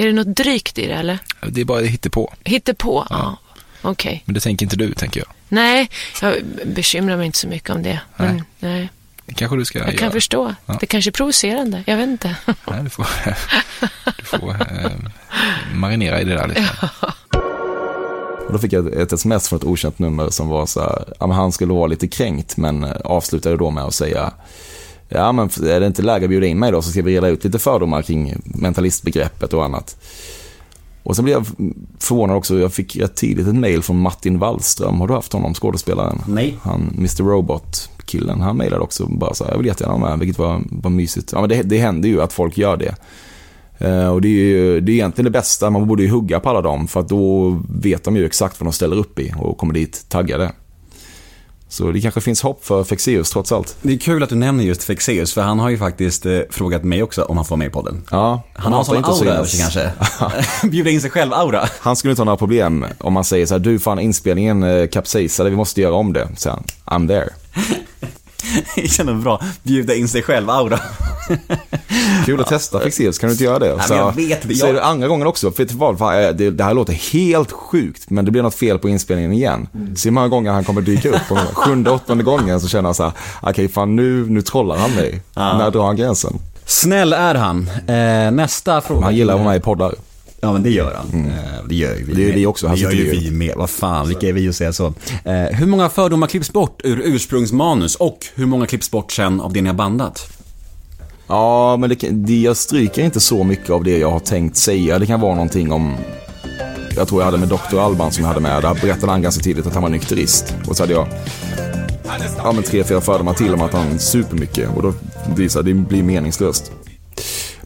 Är det något drygt i det, eller? Det är bara hittepå. Hittepå? Ja. Okej. Men det tänker inte du, tänker jag. Nej, jag bekymrar mig inte så mycket om det. Men, nej. Det kanske du ska Jag kan göra. förstå. Ja. Det kanske är provocerande. Jag vet inte. Nej, du får, du får eh, marinera i det där lite. Och då fick jag ett sms från ett okänt nummer som var så här, ja, han skulle vara lite kränkt men eh, avslutade då med att säga Ja men är det inte läge att bjuda in mig då så ska vi reda ut lite fördomar kring mentalistbegreppet och annat. Och sen blev jag förvånad också, jag fick rätt tidigt ett mail från Martin Wallström. Har du haft honom, skådespelaren? Nej. Han, Mr Robot-killen, han mejlade också bara så här, jag vill jättegärna vara med, vilket var, var mysigt. Ja men det, det händer ju att folk gör det. Eh, och det är ju det är egentligen det bästa, man borde ju hugga på alla dem för att då vet de ju exakt vad de ställer upp i och kommer dit taggade. Så det kanske finns hopp för Fexeus trots allt. Det är kul att du nämner just Fexeus, för han har ju faktiskt eh, frågat mig också om han får vara med i podden. Ja, Han har sån aura över sig kanske. Bjuda in sig själv-aura. Han skulle inte ha några problem om man säger så här, du fan inspelningen eh, kapsejsade, vi måste göra om det. Så han, I'm there. Det känner bra. Bjuda in sig själv-aura. Kul att testa Fexeus, kan du inte göra det? men jag vet det. Så Jag- är det andra gången också, för fan, eh, det, det här låter helt sjukt, men det blir något fel på inspelningen igen. Mm. Se hur många gånger han kommer dyka upp. Sjunde, åttonde gången så känner han så här, okej fan nu, nu trollar han mig. När drar han gränsen? Snäll är han. Eh, nästa fråga. Han gillar att vara med i poddar. Ja men det gör han. Eh, det gör ju vi Det är med. vi också. Han Det gör ju vi med. Vad fan, vilka är vi att säga så? Eh, hur många fördomar klipps bort ur ursprungsmanus och hur många klipps bort sen av det ni har bandat? Ja, men det, det, jag stryker inte så mycket av det jag har tänkt säga. Det kan vara någonting om jag tror jag hade med Dr. Alban som jag hade med. Där berättade han ganska tidigt att han var nykterist. Och så hade jag ja, men tre, fyra fördomar till om att han super mycket. Och då här, det blir meningslöst.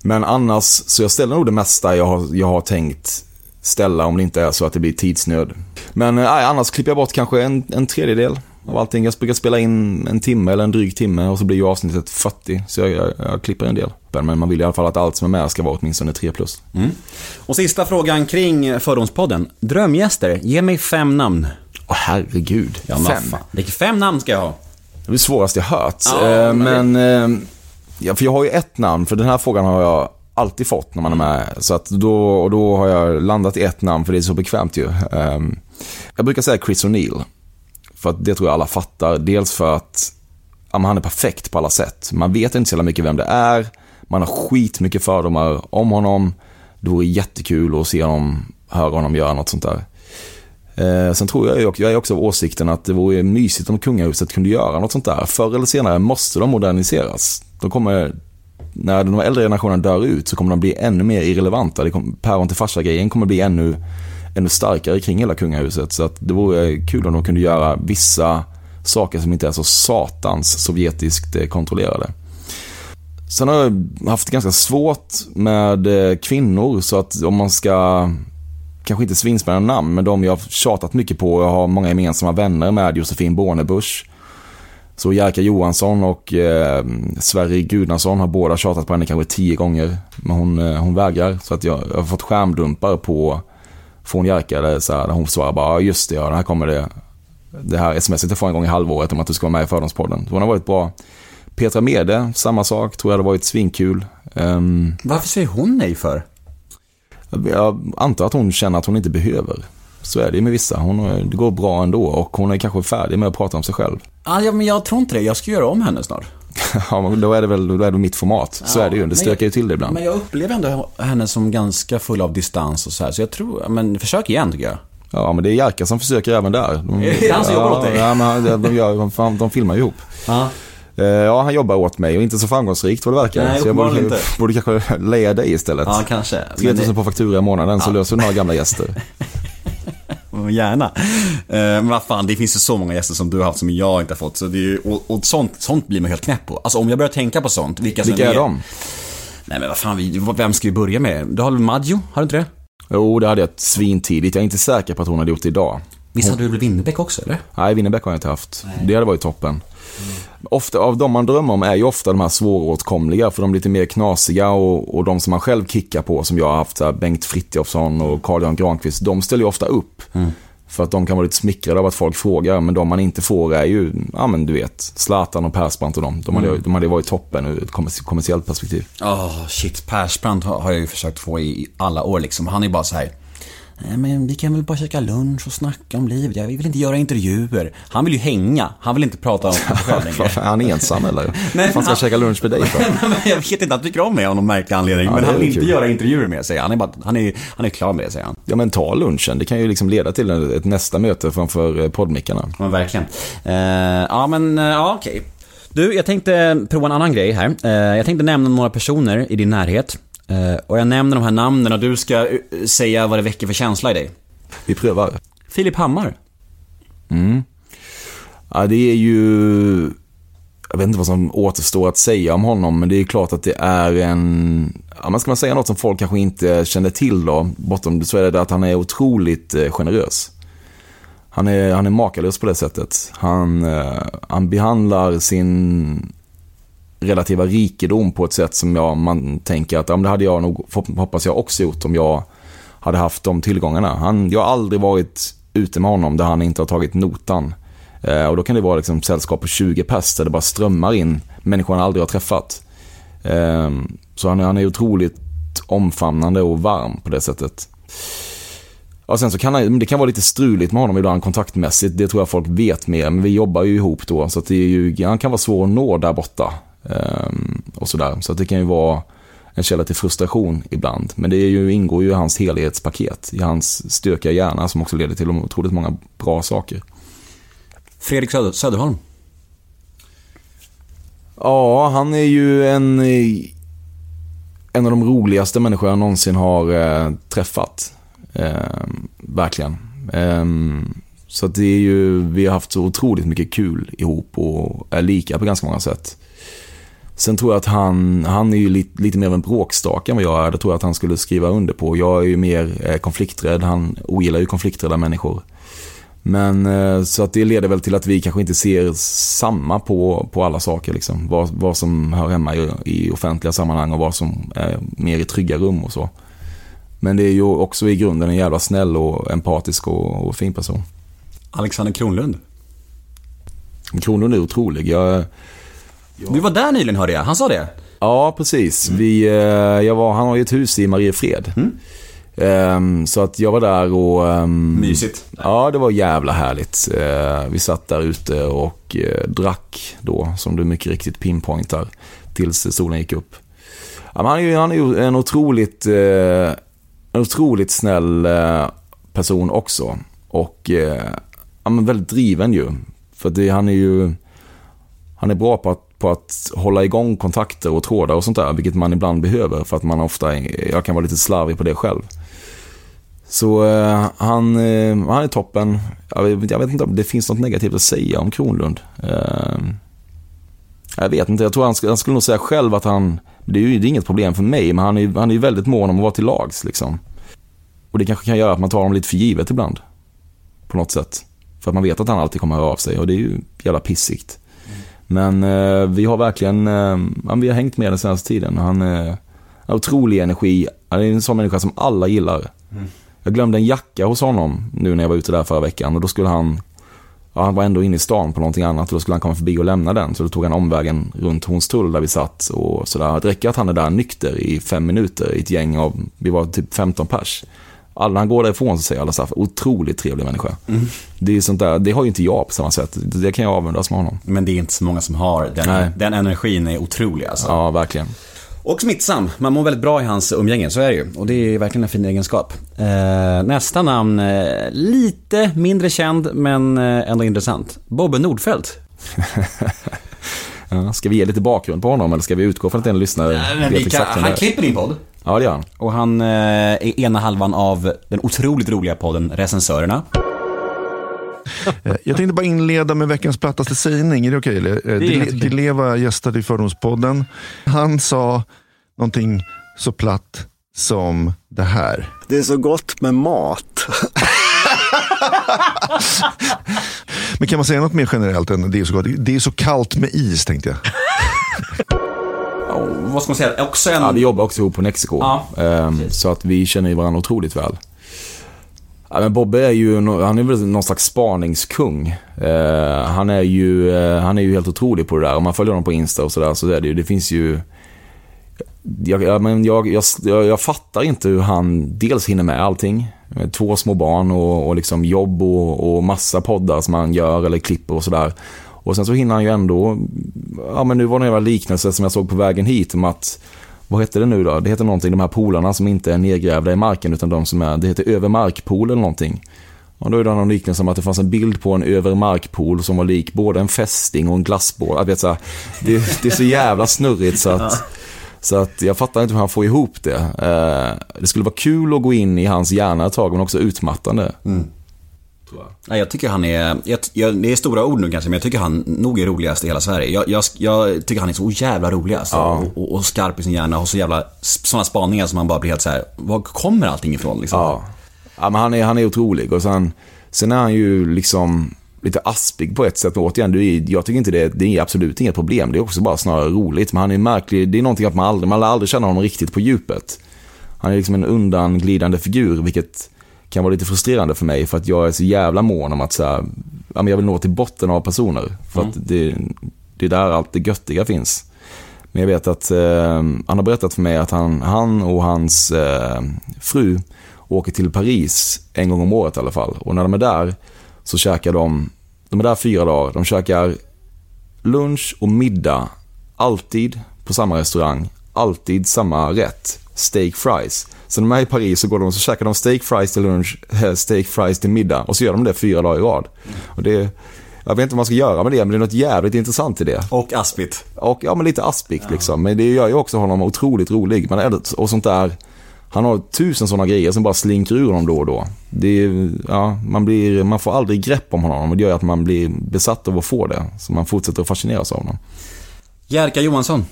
Men annars, så jag ställer nog det mesta jag har, jag har tänkt ställa om det inte är så att det blir tidsnöd. Men eh, annars klipper jag bort kanske en, en tredjedel av allting. Jag brukar spela in en timme eller en dryg timme och så blir ju avsnittet 40. Så jag, jag, jag klipper en del. Men man vill i alla fall att allt som är med ska vara åtminstone 3 plus. Och sista frågan kring Fördomspodden. Drömgäster, ge mig fem namn. Åh herregud. Ja, Fem. fem namn ska jag ha. Det är det svåraste jag hört. Ja, Eh, men men, eh, ja, för jag har ju ett namn, för den här frågan har jag alltid fått när man är med. Så att då, och då har jag landat i ett namn, för det är så bekvämt ju. Ehm, jag brukar säga Chris O'Neill. För att det tror jag alla fattar. Dels för att ja, han är perfekt på alla sätt. Man vet inte så jävla mycket vem det är. Man har skitmycket fördomar om honom. Det vore jättekul att se honom, höra honom göra något sånt där. Eh, sen tror jag ju också, jag är också av åsikten att det vore mysigt om kungahuset kunde göra något sånt där. Förr eller senare måste de moderniseras. De kommer, när de äldre generationerna dör ut så kommer de bli ännu mer irrelevanta. Det kommer, päron till farsa-grejen kommer bli ännu, ännu starkare kring hela kungahuset. Så att det vore kul om de kunde göra vissa saker som inte är så satans sovjetiskt eh, kontrollerade. Sen har jag haft ganska svårt med eh, kvinnor så att om man ska kanske inte svinspännande namn, men de jag har tjatat mycket på och jag har många gemensamma vänner med Josefin Bornebusch. Så Jerka Johansson och eh, Sverre Gudnason har båda tjatat på henne kanske tio gånger. Men hon, eh, hon vägrar. Så att jag, jag har fått skärmdumpar på från Jerka där, så här, där hon svarar bara, just det, ja, det här kommer det. Det här smset jag får en gång i halvåret om att du ska vara med i Fördomspodden. Så hon har varit bra. Petra Mede, samma sak, tror jag hade varit svinkul. Um, Varför säger hon nej för? jag antar att hon känner att hon inte behöver. Så är det ju med vissa. Hon, det går bra ändå och hon är kanske färdig med att prata om sig själv. Ah, ja, men jag tror inte det. Jag ska göra om henne snart. ja, men då är det väl då är det mitt format. Så Ja, är det ju. Det men stökar ju till det ibland. Men jag upplever ändå henne som ganska full av distans och så här. Så jag tror, men försök igen tycker jag. Ja, men det är Jerka som försöker även där. De, Är det han som jobbar åt dig? Ja, men de, de, gör, de, filmar ju ihop. Ja. Eh, Ja, han jobbar åt mig och inte så framgångsrikt vad det verkar. Nej, så jag borde, inte. borde kanske leja dig istället. Ja, kanske. 3000 på faktura i månaden så löser du några gamla gäster. Gärna. Eh, Men vad fan, det finns ju så många gäster som du har haft som jag inte har fått. Så det ju, och, och sånt, sånt blir man helt knäpp på. Alltså om jag börjar tänka på sånt, vilka som Vilka är de? Nej men vad fan, vi, vem ska vi börja med? Du har väl Maggio, har du inte det? Jo, det hade jag svintidigt. Jag är inte säker på att hon hade gjort det idag. Visst hade du väl Winnerbäck också eller? Nej, Winnerbäck har jag inte haft. Det hade varit toppen. Ofta, av de man drömmer om är ju ofta de här svåråtkomliga för de är lite mer knasiga och, och de som man själv kickar på som jag har haft, så här, Bengt Frithiofsson och Carl-Jan Granqvist, de ställer ju ofta upp. För att de kan vara lite smickrade av att folk frågar, men de man inte får är ju, ja men du vet, Zlatan och Persbrandt och de. De hade, de hade varit toppen ur ett kommersi- kommersiellt perspektiv. Åh, shit. Persbrandt har jag ju försökt få i alla år liksom. Han är bara så här. Nej men vi kan väl bara käka lunch och snacka om livet. Jag vill inte göra intervjuer. Han vill ju hänga. Han vill inte prata om sig själv längre. Varför är han ensam eller? Nej, Fan ska han- käka lunch med dig för? Jag vet inte, han tycker om mig av någon märklig anledning. Ja, men han vill inte kul. göra intervjuer med säger han. Han är, bara, han är, han är klar med det säger han. Ja men ta lunchen, det kan ju liksom leda till ett nästa möte framför eh, poddmickarna. Ja, verkligen. Eh, ja, men eh, ja, okej. Du, jag tänkte prova en annan grej här. Eh, jag tänkte nämna några personer i din närhet. Eh, och jag nämner de här namnen och du ska eh, säga vad det väcker för känsla i dig. Vi prövar. Filip Hammar. Ja, det är ju... Jag vet inte vad som återstår att säga om honom, men det är klart att det är en... Ja, man ska man säga något som folk kanske inte känner till då, bortom så är det att han är otroligt eh, generös. Han är, han är makalös på det sättet. Han, han behandlar sin relativa rikedom på ett sätt som jag, man tänker att ja, det hade jag nog, hoppas jag också gjort om jag hade haft de tillgångarna. Han, jag har aldrig varit ute med honom där han inte har tagit notan. Eh, och då kan det vara liksom sällskap på 20 pers där det bara strömmar in människor han aldrig har träffat. Eh, så han, är- han är otroligt omfamnande och varm på det sättet. Ja, sen så kan han, det kan vara lite struligt med honom ibland kontaktmässigt. Det tror jag folk vet mer. Men vi jobbar ju ihop då. Så att det är ju, han kan vara svår att nå där borta. Ehm, och sådär. Så att det kan ju vara en källa till frustration ibland. Men det är ju, ingår ju i hans helhetspaket. I hans stökiga hjärna som också leder till otroligt många bra saker. Fredrik Söder, Söderholm. Ja, han är ju en, eh, en av de roligaste människor jag någonsin har eh, träffat. Eh, verkligen. Eh, så det är ju, vi har haft så otroligt mycket kul ihop och är lika på ganska många sätt. Sen tror jag att han, han är ju lite, lite mer av en bråkstake än vad jag är. Det tror jag att han skulle skriva under på. Jag är ju mer eh, konflikträdd. Han ogillar ju konflikträdda människor. Men eh, så att det leder väl till att vi kanske inte ser samma på, på alla saker. Liksom. Vad, vad som hör hemma i, i offentliga sammanhang och vad som är mer i trygga rum och så. Men det är ju också i grunden en jävla snäll och empatisk och, och fin person. Alexander Kronlund. Kronlund är otrolig. Jag, Du var där nyligen hörde jag. Han sa det. Ja, precis. Vi, eh, jag var, han har ju ett hus i Mariefred. Ehm, så att jag var där och... ehm, Mysigt. Ja, det var jävla härligt. Eh, vi satt där ute och eh, drack då, som du mycket riktigt pinpointar, tills solen gick upp. Ja, han är ju han är ju en otroligt, eh, en otroligt snäll person också. Och ja, men väldigt driven ju. För det, han är ju, han är bra på att, på att hålla igång kontakter och trådar och sånt där, vilket man ibland behöver för att man ofta, jag kan vara lite slarvig på det själv. Så eh, han, eh, han är toppen. Jag vet, jag vet inte om det finns något negativt att säga om Kronlund. Eh, jag vet inte, jag tror han, han skulle nog säga själv att han, det är ju det är inget problem för mig, men han är, han är väldigt mån om att vara till lags liksom. Och det kanske kan göra att man tar honom lite för givet ibland. På något sätt. För att man vet att han alltid kommer att höra av sig och det är ju jävla pissigt. Men eh, vi har verkligen, eh, vi har hängt med den senaste tiden. Han eh, har otrolig energi. Han är en sån människa som alla gillar. Jag glömde en jacka hos honom nu när jag var ute där förra veckan och då skulle han Ja, han var ändå inne i stan på någonting annat och då skulle han komma förbi och lämna den. Så då tog han omvägen runt Hornstull där vi satt och sådär. Det räcker att han är där nykter i fem minuter i ett gäng av, vi var typ 15 pers. Alla, han går därifrån så säger alla såhär, otroligt trevlig människa. Det är sånt där, det har ju inte jag på samma sätt. Det kan jag avundas med honom. Men det är inte så många som har Nej. den, den energin är otrolig alltså. Ja, verkligen. Och smittsam. Man mår väldigt bra i hans umgänge, så är det ju. Och det är verkligen en fin egenskap. Eh, nästa namn, eh, lite mindre känd men eh, ändå intressant. Bobbe Nordfeldt. Ja, ska vi ge lite bakgrund på honom eller ska vi utgå från att en lyssnare vet Vi kan, exakt vem det han klipper din podd. Ja, det gör han. Och han eh, är ena halvan av den otroligt roliga podden Recensörerna. Eh, Jag tänkte bara inleda med veckans plattaste sägning. Är det okej? Okay? är helt okej. Dileva gästade i Fördomspodden. Han sa någonting så platt som det här. Det är så gott med mat. Men kan man säga något mer generellt än det är så gott? Det är så kallt med is tänkte jag. Vad ska man säga? Också en... Ja, vi jobbar också ihop på Nexiko. Ja, Ehm, så att vi känner ju varandra otroligt väl. Ja, men Bobbe är ju, han är väl någon slags spaningskung. Eh, han, är ju, eh, han är ju helt otrolig på det där. Om man följer honom på Insta och sådär så är det ju, det finns ju... Jag, ja, men jag, jag, jag, jag fattar inte hur han dels hinner med allting. Med två små barn och, och liksom jobb och, och massa poddar som han gör eller klipper och sådär. Och sen så hinner han ju ändå, ja men nu var det en jävla liknelse som jag såg på vägen hit om att, vad heter det nu då? Det heter någonting, de här polarna som inte är nedgrävda i marken utan de som är, det heter övermarkpool eller någonting. Och då är det någon liknelse om att det fanns en bild på en övermarkpool som var lik både en fästing och en glassbår. Jag vet så här, det, det är så jävla snurrigt så att, så att jag fattar inte hur han får ihop det. Eh, det skulle vara kul att gå in i hans hjärna ett tag men också utmattande. Nej, jag tycker han är, jag, jag, det är stora ord nu kanske, men jag tycker han nog är roligast i hela Sverige. Jag, jag, jag tycker han är så jävla rolig alltså. Och, och, och skarp i sin hjärna och så jävla, sådana spaningar som man bara blir helt så här. var kommer allting ifrån liksom? Ja. ja men han är, han är otrolig och sen, sen är han ju liksom lite aspig på ett sätt. Men återigen, det är, jag tycker inte det, det är absolut inget problem. Det är också bara snarare roligt. Men han är märklig. Det är någonting att man aldrig, man aldrig känna honom riktigt på djupet. Han är liksom en undanglidande figur, vilket kan vara lite frustrerande för mig. För att jag är så jävla mån om att så här, jag vill nå till botten av personer. För att det, det är där allt det göttiga finns. Men jag vet att eh, han har berättat för mig att han, han och hans eh, fru åker till Paris en gång om året i alla fall. Och när de är där så käkar de, de är där fyra dagar, de käkar lunch och middag alltid på samma restaurang, alltid samma rätt, steak fries. Så när de är i Paris så går de och så käkar de steak fries till lunch, eh, steak fries till middag och så gör de det fyra dagar i rad. Och det, jag vet inte vad man ska göra med det, men det är något jävligt intressant i det. Och aspigt. Och ja, men lite aspigt liksom. Men det gör ju också honom otroligt rolig. Men, är- och sånt där, han har tusen sådana grejer som bara slinker ur honom då och då. Det är, ja, man, blir, man får aldrig grepp om honom och det gör att man blir besatt av att få det. Så man fortsätter att fascineras av honom. Jerka Johansson.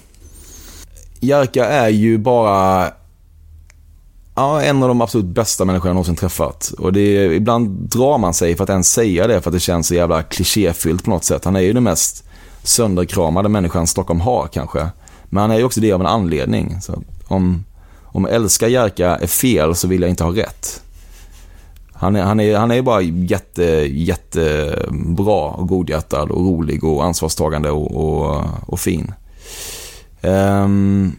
Jerka är ju bara ja, en av de absolut bästa människor jag någonsin träffat. Och det är, ibland drar man sig för att ens säga det för att det känns så jävla klichéfyllt på något sätt. Han är ju den mest sönderkramade människan Stockholm har kanske. Men han är ju också det av en anledning. Så om, om älska Jerka är fel så vill jag inte ha rätt. Han är, han är, han är bara jätte, jättebra och godhjärtad och rolig och ansvarstagande och, och, och fin. Um,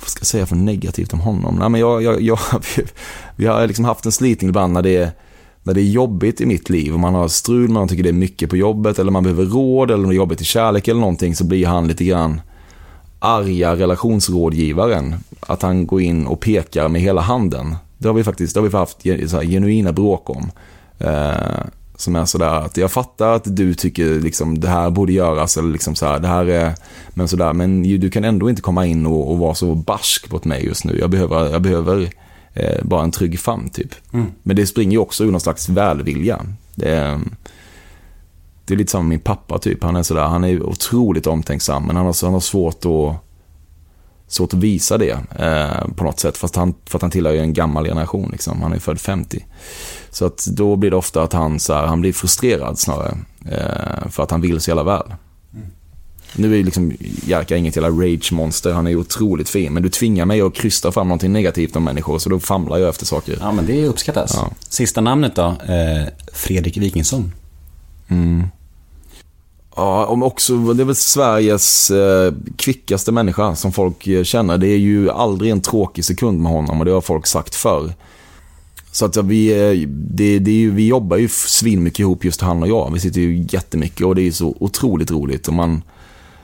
vad ska jag säga för negativt om honom? Nej, men jag, jag, jag, vi har liksom haft en slitning ibland när det, är, när det är jobbigt i mitt liv. Om man har strul, man tycker det är mycket på jobbet eller man behöver råd eller om det är jobbigt i kärlek eller någonting så blir han lite grann arga relationsrådgivaren. Att han går in och pekar med hela handen. Det har vi faktiskt det har vi haft så här, genuina bråk om. Eh, som är sådär att jag fattar att du tycker liksom det här borde göras eller liksom så här, det här är, men sådär, men du kan ändå inte komma in och, och vara så barsk mot mig just nu. Jag behöver, jag behöver eh, bara en trygg famn typ. Men det springer ju också ur någon slags välvilja. Det är, det är lite som min pappa typ. Han är sådär, han är otroligt omtänksam men han har, han har svårt att svårt att visa det eh, på något sätt. Fast han, för att han tillhör ju en gammal generation. Liksom. Han är född 50. Så att då blir det ofta att han, så här, han blir frustrerad snarare. Eh, för att han vill så jävla väl. Nu är ju liksom Jerka inget jävla rage-monster. Han är ju otroligt fin. Men du tvingar mig att krysta fram någonting negativt om människor. Så då famlar jag efter saker. Ja, men det uppskattas. Ja. Sista namnet då? Eh, Fredrik Wikingsson. Ja, om också, det är väl Sveriges eh, kvickaste människa som folk eh, känner. Det är ju aldrig en tråkig sekund med honom och det har folk sagt förr. Så att ja, vi, eh, det, det är ju, vi jobbar ju svinmycket ihop just han och jag. Vi sitter ju jättemycket och det är ju så otroligt roligt. Och man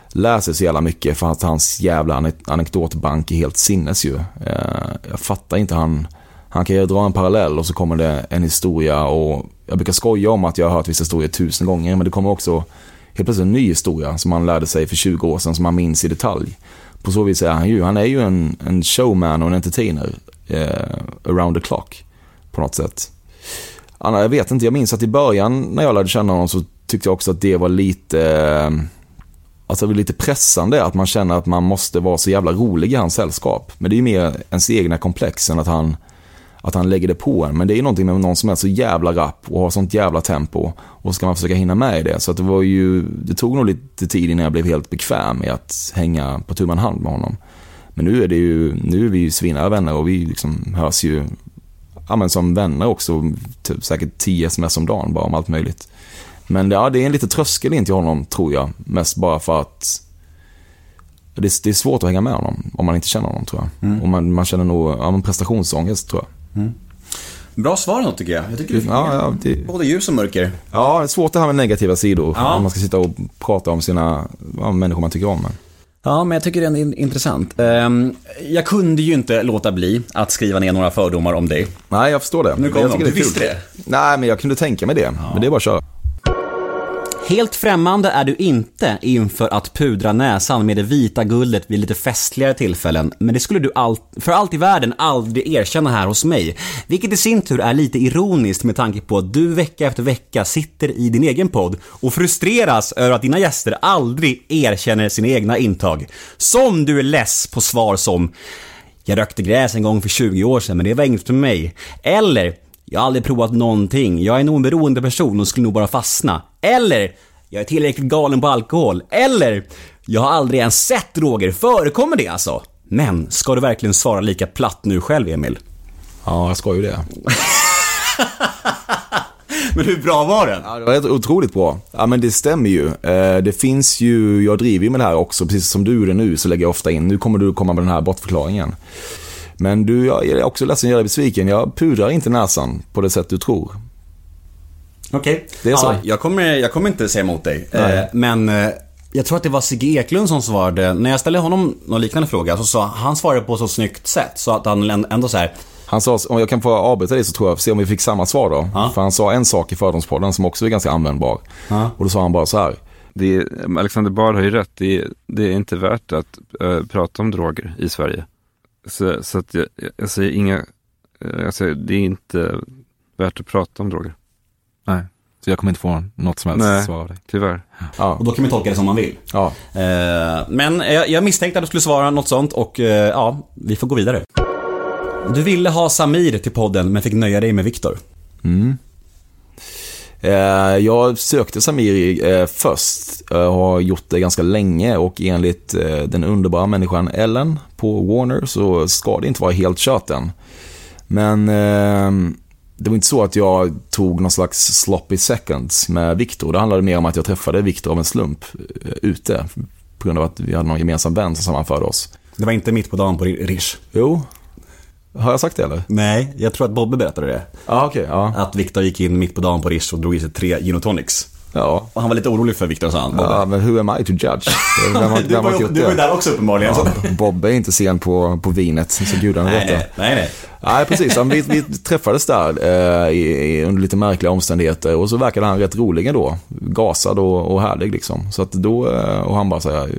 lär sig så jävla mycket för att hans jävla anekdotbank är helt sinnes ju. Eh, jag fattar inte han... Han kan ju dra en parallell och så kommer det en historia och jag brukar skoja om att jag har hört vissa historier tusen gånger men det kommer också helt plötsligt en ny historia som han lärde sig för 20 år sedan som han minns i detalj. På så vis är han ju, han är ju en, en showman och en entertainer eh, around the clock på något sätt. Anna, jag vet inte, jag minns att i början när jag lärde känna honom så tyckte jag också att det var lite, eh, alltså det var lite pressande att man känner att man måste vara så jävla rolig i hans sällskap. Men det är ju mer ens egna komplex än att han att han lägger det på en. Men det är ju någonting med någon som är så jävla rapp och har sånt jävla tempo. Och ska man försöka hinna med i det. Så det var ju, det tog nog lite tid innan jag blev helt bekväm med att hänga på tu hand med honom. Men nu är det ju, nu är vi ju svinare vänner och vi liksom hörs ju, ja men som vänner också, typ säkert 10 sms om dagen bara om allt möjligt. Men ja, det är en liten tröskel in till honom tror jag. Mest bara för att det är, det är svårt att hänga med honom om man inte känner honom tror jag. Och man, man känner nog ja, prestationsångest tror jag. Bra svar ändå tycker jag. Jag tycker du Ja, ja, det, både ljus och mörker. ja, det är svårt det här med negativa sidor. Ja. Om man ska sitta och prata om sina ja, människor man tycker om. Men. Ja, men jag tycker det är in- intressant. Ehm, jag kunde ju inte låta bli att skriva ner några fördomar om dig. Nej, jag förstår det. Nu kom jag de. Du visste det? Nej, men jag kunde tänka mig det. Men det är bara att köra. Helt främmande är du inte inför att pudra näsan med det vita guldet vid lite festligare tillfällen, men det skulle du all, för allt i världen aldrig erkänna här hos mig. Vilket i sin tur är lite ironiskt med tanke på att du vecka efter vecka sitter i din egen podd och frustreras över att dina gäster aldrig erkänner sina egna intag. Som du är less på svar som “Jag rökte gräs en gång för 20 år sedan, men det var inget för mig”. Eller “Jag har aldrig provat någonting, jag är nog en beroende person och skulle nog bara fastna”. Eller “Jag är tillräckligt galen på alkohol”. Eller “Jag har aldrig ens sett droger, förekommer det alltså?” Men, ska du verkligen svara lika platt nu själv, Emil? Ja, jag ska ju det. Men hur bra var den? Ja, det var otroligt bra. Ja, men det stämmer ju. Eh, Det finns ju, jag driver ju med det här också, precis som du gjorde nu, så lägger jag ofta in, nu kommer du komma med den här bortförklaringen. Men du, jag är också ledsen, jag är besviken. Jag pudrar inte näsan på det sätt du tror. Okej. Det är så. Ja, jag, kommer, jag kommer inte säga emot dig. Eh, men eh, jag tror att det var Sigge Eklund som svarade, när jag ställde honom någon liknande fråga, så sa han svarade på ett så snyggt sätt så att han än- ändå så här. Han sa, om jag kan få avbryta dig så tror jag, se om vi fick samma svar då. Ja. För han sa en sak i Fördomspodden som också är ganska användbar. Ja. Och då sa han bara så här. Det är, Alexander Bard har ju rätt. Det är, det är inte värt att eh, prata om droger i Sverige. Så, så att jag, jag säger inga, eh, jag säger, det är inte värt att prata om droger. Nej. Så jag kommer inte få något som helst Nej. svar av dig. Tyvärr. Ja. Och då kan man tolka det som man vill. ja. Eh, men jag, jag misstänkte att du skulle svara något sånt och eh, ja, vi får gå vidare. Du ville ha Samir till podden men fick nöja dig med Viktor. Eh, Jag sökte Samir eh, först eh, har gjort det ganska länge och enligt eh, den underbara människan Ellen på Warner så ska det inte vara helt kört än. Men eh, det var inte så att jag tog någon slags sloppy seconds med Viktor. Det handlade mer om att jag träffade Viktor av en slump eh, ute på grund av att vi hade någon gemensam vän som sammanförde oss. Det var inte mitt på dagen på Rish. Jo, har jag sagt det eller? Nej, jag tror att Bobbe berättade det. Ja, okej. ja. Att Viktor gick in mitt på dagen på Rish och drog i sig tre gin och tonics. Ja. Och han var lite orolig för Viktor sa han, Bobbe. ja, men who am I to judge? Vem har, du vem var, du var där också uppenbarligen. Ja, Bob är inte sen på, på vinet, så gudarna Nej, vet det. nej, nej, nej. Nej, precis. Vi, vi träffades där eh, i, i, under lite märkliga omständigheter och så verkade han rätt rolig ändå. Gasad och, och härlig liksom. Så att då, eh, och han bara så här,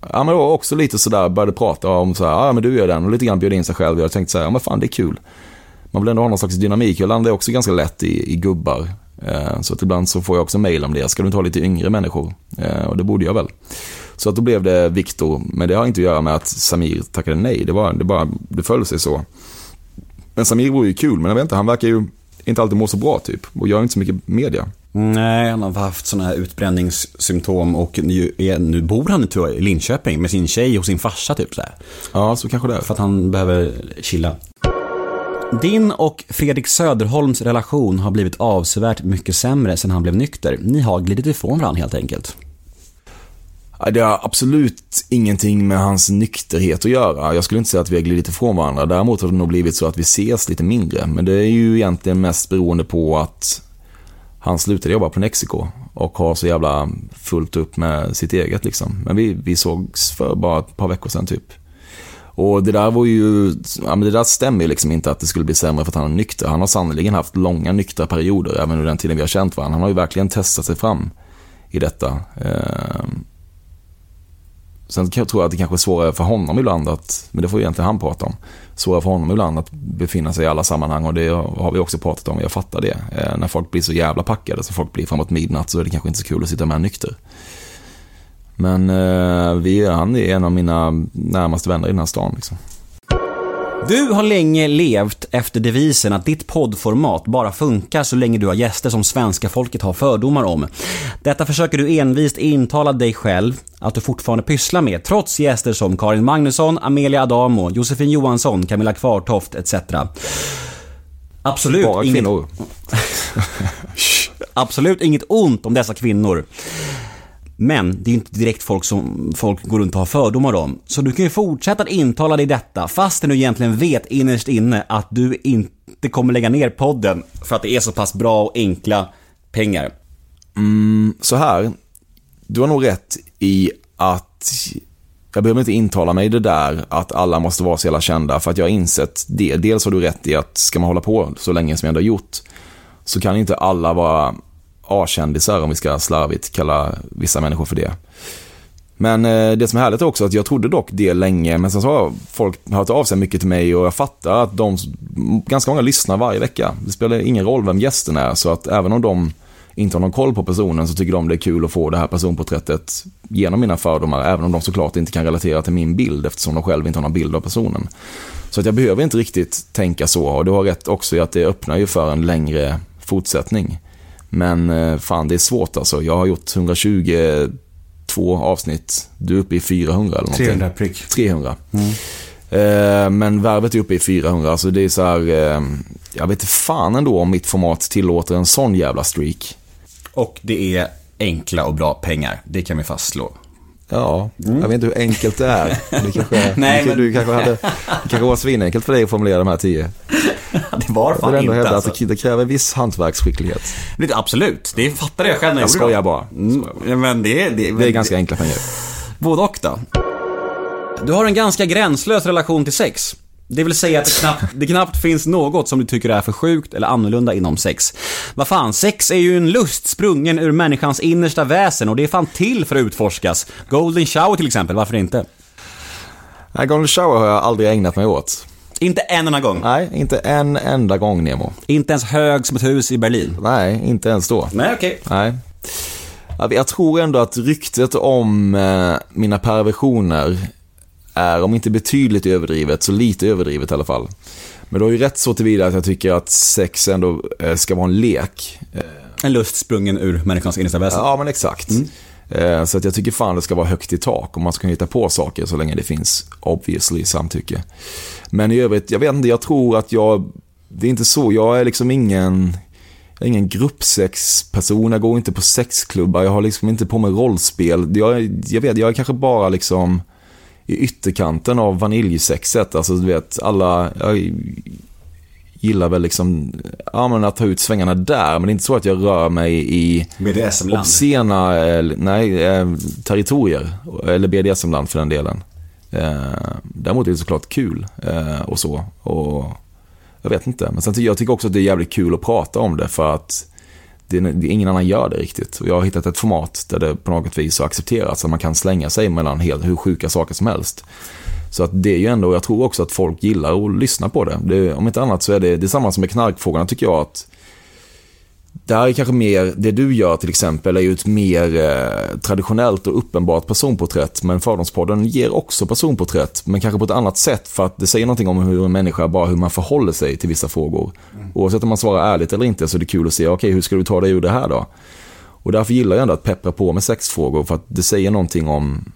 ja men då också lite sådär, började prata om så här, ja men du gör den och lite grann bjöd in sig själv. Jag tänkte så här, ja men fan det är kul. Man vill ändå ha någon slags dynamik. Jag landar också ganska lätt i, i gubbar. Eh, så att ibland så får jag också mail om det. Ska du inte ha lite yngre människor? Eh, och det borde jag väl. Så att då blev det Viktor. Men det har inte att göra med att Samir tackade nej. Det, var, det, bara, det föll sig så. Men Samir vore ju kul, men jag vet inte, han verkar ju inte alltid må så bra typ. Och gör inte så mycket media. Nej, han har haft sådana här utbränningssymptom och nu, är, nu bor han tror jag, i Linköping med sin tjej och sin farsa typ så här. Ja, så kanske det är. För att han behöver chilla. Din och Fredrik Söderholms relation har blivit avsevärt mycket sämre sedan han blev nykter. Ni har glidit ifrån varandra helt enkelt. Det har absolut ingenting med hans nykterhet att göra. Jag skulle inte säga att vi har glidit ifrån varandra. Däremot har det nog blivit så att vi ses lite mindre. Men det är ju egentligen mest beroende på att han slutade jobba på Nexiko och har så jävla fullt upp med sitt eget liksom. Men vi, vi sågs för bara ett par veckor sedan typ. Och det där var ju, ja men det där stämmer ju liksom inte att det skulle bli sämre för att han är nykter. Han har sannerligen haft långa nyktra perioder, även under den tiden vi har känt varandra. Han har ju verkligen testat sig fram i detta. Ehm, Sen tror jag att det kanske är svårare för honom ibland att, men det får egentligen han prata om, svårare för honom ibland att befinna sig i alla sammanhang och det har vi också pratat om, jag fattar det. Eh, när folk blir så jävla packade, så folk blir framåt midnatt så är det kanske inte så kul att sitta med nykter. Men eh, vi, han är en av mina närmaste vänner i den här stan liksom. Du har länge levt efter devisen att ditt poddformat bara funkar så länge du har gäster som svenska folket har fördomar om. Detta försöker du envist intala dig själv att du fortfarande pysslar med, trots gäster som Karin Magnusson, Amelia Adamo, Josefin Johansson, Camilla Kvartoft etc. Absolut Bara inget... Absolut inget ont om dessa kvinnor. Men det är ju inte direkt folk som folk går runt och har fördomar om. Så du kan ju fortsätta att intala dig detta fastän du egentligen vet innerst inne att du inte kommer lägga ner podden för att det är så pass bra och enkla pengar. Mm, så här, du har nog rätt i att jag behöver inte intala mig det där att alla måste vara så jävla kända för att jag har insett det. Dels har du rätt i att ska man hålla på så länge som jag ändå har gjort så kan inte alla vara A-kändisar om vi ska slarvigt kalla vissa människor för det. Men eh, det som är härligt är också att jag trodde dock det länge, men sen så har folk hört av sig mycket till mig och jag fattar att de, ganska många lyssnar varje vecka. Det spelar ingen roll vem gästen är, så att även om de inte har någon koll på personen så tycker de det är kul att få det här personporträttet genom mina fördomar, även om de såklart inte kan relatera till min bild eftersom de själv inte har någon bild av personen. Så att jag behöver inte riktigt tänka så och du har rätt också i att det öppnar ju för en längre fortsättning. Men eh, fan, det är svårt alltså. Jag har gjort 122 avsnitt. Du är uppe i 400 eller någonting. 300 prick. 300. Eh, Men värvet är uppe i 400, så det är så här, eh, jag vet inte fan ändå om mitt format tillåter en sån jävla streak. Och det är enkla och bra pengar. Det kan vi fastslå. Ja, jag vet inte hur enkelt det är. Det kanske, Nej, du, men- du kanske hade, det kanske var svinenkelt för dig att formulera de här tio. Det var Jag fan ändå inte hävda alltså. att det, kräver viss hantverksskicklighet. Det, absolut, det fattade jag själv när jag, Jag gjorde skojar det. bara. Mm, men det, det, Det är ganska enkla pengar. Både och då. Du har en ganska gränslös relation till sex. Det vill säga att det knappt, det knappt finns något som du tycker är för sjukt eller annorlunda inom sex. Vad fan, sex är ju en lust sprungen ur människans innersta väsen och det är fan till för att utforskas. Golden shower till exempel, varför inte? Nej, Golden Shower har jag aldrig ägnat mig åt. Inte en enda gång. Nej, inte en enda gång Nemo. Inte ens hög som ett hus i Berlin. Nej, inte ens då. Nej, okej. Nej. Jag- tror ändå att ryktet om eh, mina perversioner är, om inte betydligt överdrivet, så lite överdrivet i alla fall. Men du har ju rätt så tillvida att jag tycker att sex ändå eh, ska vara en lek. Eh, En lust sprungen ur människans innersta väsen. Ja, men exakt. Eh, Eh, så att jag tycker fan det ska vara högt i tak och man ska kunna hitta på saker så länge det finns obviously samtycke. Men i övrigt, jag vet inte, jag tror att jag, det är inte så, jag är liksom ingen, jag är ingen gruppsexperson, jag går inte på sexklubbar, jag har liksom inte på mig rollspel. Jag, jag vet, jag är kanske bara liksom i ytterkanten av vaniljsexet, alltså du vet, alla, jag gillar väl liksom, ja men att ta ut svängarna där, men det är inte så att jag rör mig i BDSM-land. obscena, eh, nej, eh, territorier. Eller BDSM-land för den delen. Eh, däremot är det såklart kul och så. Och jag vet inte. Men sen tycker jag tycker också att det är jävligt kul att prata om det för att det, det, ingen annan gör det riktigt. Och jag har hittat ett format där det på något vis har accepterats att man kan slänga sig mellan helt, hur sjuka saker som helst. Så att det är ju ändå, jag tror också att folk gillar att lyssna på det. det om inte annat så är det detsamma som med knarkfrågorna tycker jag att det här är kanske mer, det du gör till exempel är ju ett mer eh, traditionellt och uppenbart personporträtt. Men Fördomspodden ger också personporträtt, men kanske på ett annat sätt för att det säger någonting om hur en människa, bara hur man förhåller sig till vissa frågor. Mm. Oavsett om man svarar ärligt eller inte så är det kul att se, okej okay, hur ska du ta dig ur det här då? Och därför gillar jag ändå att peppra på med sexfrågor för att det säger någonting om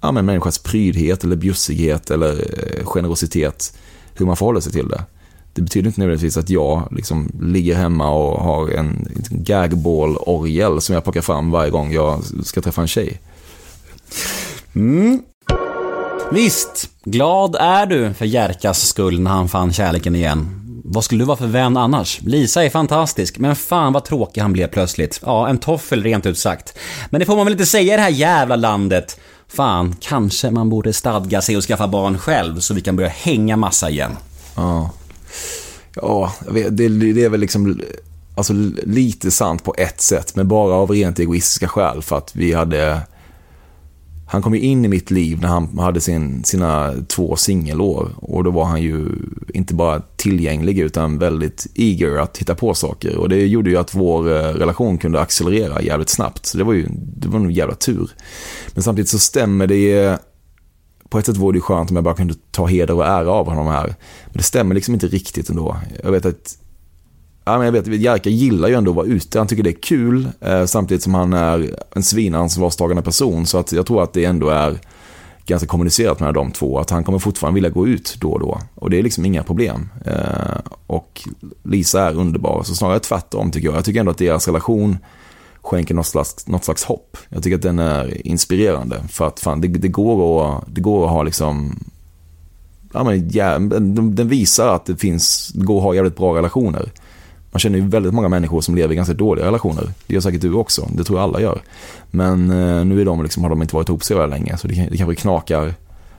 ja, men människans prydhet eller bjussighet eller eh, generositet. Hur man förhåller sig till det. Det betyder inte nödvändigtvis att jag liksom ligger hemma och har en gagball-orgel som jag plockar fram varje gång jag ska träffa en tjej. Mm. Visst, glad är du för Jerkas skull när han fann kärleken igen. Vad skulle du vara för vän annars? Lisa är fantastisk, men fan vad tråkig han blev plötsligt. Ja, en toffel rent ut sagt. Men det får man väl inte säga i det här jävla landet. Fan, kanske man borde stadga sig och skaffa barn själv så vi kan börja hänga massa igen. Ja. Ja, det, det, är väl liksom alltså, lite sant på ett sätt, men bara av rent egoistiska skäl. För att vi hade... Han kom ju in i mitt liv när han hade sin, sina två singelår. Och då var han ju inte bara tillgänglig utan väldigt eager att hitta på saker. Och det gjorde ju att vår eh, relation kunde accelerera jävligt snabbt. Så det var ju det var en jävla tur. Men samtidigt så stämmer det på ett sätt vore det skönt om jag bara kunde ta heder och ära av honom här. Men det stämmer liksom inte riktigt ändå. Jag vet att Ja, men jag vet, Jerka gillar ju ändå att vara ute. Han tycker det är kul eh, samtidigt som han är en svinansvarstagande person. Så att jag tror att det ändå är ganska kommunicerat mellan de två. Att han kommer fortfarande vilja gå ut då och då. Och det är liksom inga problem. Eh, och Lisa är underbar. Så snarare tvärtom tycker jag. Jag tycker ändå att deras relation skänker något slags, något slags hopp. Jag tycker att den är inspirerande. För att fan, det, det, går, att, det går att ha liksom... Ja, men, ja, den visar att det finns, det går att ha jävligt bra relationer. Man känner ju väldigt många människor som lever i ganska dåliga relationer. Det gör säkert du också, det tror jag alla gör. Men eh, nu är de liksom, har de inte varit ihop så länge, så det, det kanske knakar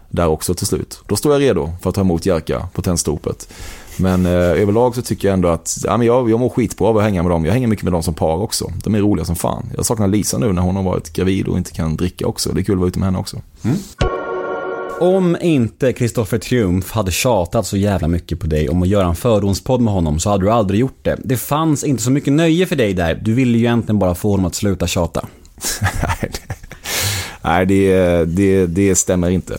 där också till slut. Då står jag redo för att ta emot Jerka på tändstopet. Men eh, överlag så tycker jag ändå att ja, men jag, jag mår skitbra av att hänga med dem. Jag hänger mycket med dem som par också. De är roliga som fan. Jag saknar Lisa nu när hon har varit gravid och inte kan dricka också. Det är kul att vara ute med henne också. Mm. Om inte Kristoffer Triumf hade tjatat så jävla mycket på dig om att göra en fördomspodd med honom så hade du aldrig gjort det. Det fanns inte så mycket nöje för dig där. Du ville ju egentligen bara få honom att sluta tjata. Nej, det, det, det stämmer inte.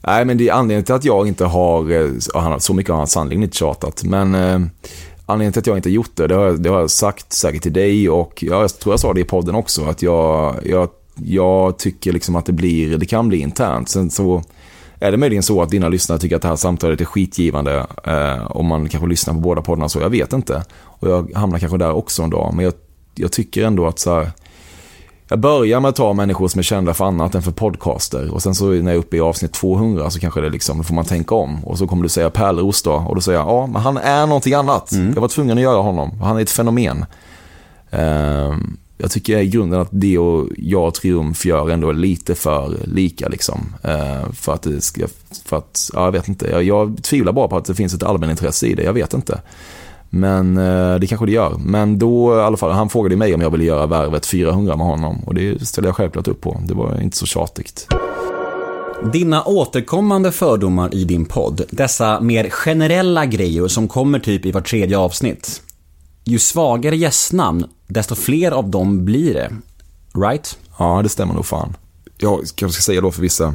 Nej, men det är anledningen till att jag inte har, eh, så mycket har han sannolikt inte tjatat, men eh, anledningen till att jag inte gjort det, det har, det har jag sagt säkert till dig och jag tror jag sa det i podden också, att jag, jag, jag tycker liksom att det blir, det kan bli internt. Sen så är det möjligen så att dina lyssnare tycker att det här samtalet är skitgivande eh, om man kanske lyssnar på båda poddarna så, jag vet inte. Och jag hamnar kanske där också en dag, men jag, jag tycker ändå att så här, jag börjar med att ta människor som är kända för annat än för podcaster. Och sen så när jag är uppe i avsnitt 200 så kanske det liksom, då får man tänka om. Och så kommer du säga Pärleros då. Och då säger jag, ja, men han är någonting annat. Mm. Jag var tvungen att göra honom. Han är ett fenomen. Uh, jag tycker i grunden att det och jag och Triumf gör ändå lite för lika liksom. Eh, för att det ska, för att, ja, jag vet inte. Jag, jag tvivlar bara på att det finns ett allmänintresse i det. Jag vet inte. Men eh, det kanske det gör. Men då, i alla fall, han frågade mig om jag ville göra värvet 400 med honom. Och det ställde jag självklart upp på. Det var inte så tjatigt. Dina återkommande fördomar i din podd, dessa mer generella grejer som kommer typ i var tredje avsnitt. Ju svagare gästnamn, desto fler av dem blir det. Right? Ja, det stämmer nog fan. Jag kanske ska säga då för vissa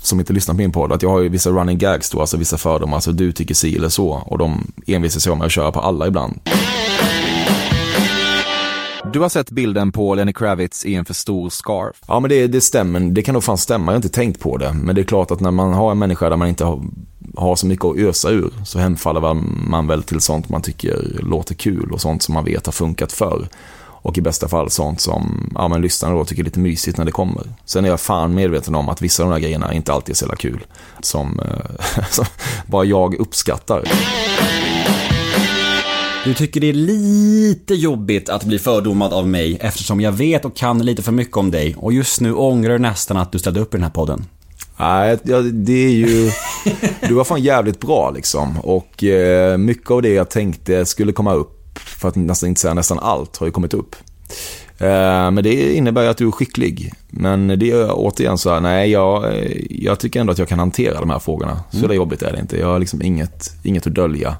som inte lyssnar på min podd, att jag har ju vissa running gags då, alltså vissa fördomar, alltså du tycker si eller så. Och de envisas sig om att köra på alla ibland. Du har sett bilden på Lenny Kravitz i en för stor scarf. Ja, men det, det stämmer. Det kan nog fan stämma. Jag har inte tänkt på det. Men det är klart att när man har en människa där man inte har, har så mycket att ösa ur så hemfaller man väl till sånt man tycker låter kul och sånt som man vet har funkat förr. Och i bästa fall sånt som ja, men lyssnarna då tycker är lite mysigt när det kommer. Sen är jag fan medveten om att vissa av de här grejerna inte alltid är så jävla kul. Som, eh, som bara jag uppskattar. Du tycker det är lite jobbigt att bli fördomad av mig eftersom jag vet och kan lite för mycket om dig och just nu ångrar du nästan att du ställde upp i den här podden. Nej, det är ju... Du var fan jävligt bra liksom. Och eh, mycket av det jag tänkte skulle komma upp för att nästan inte säga nästan allt, har ju kommit upp. Eh, Men det innebär ju att du är skicklig. Men det är återigen så här, nej, jag, eh, jag tycker ändå att jag kan hantera de här frågorna. Så Mm. det jobbigt är det inte. Jag har liksom inget, inget att dölja.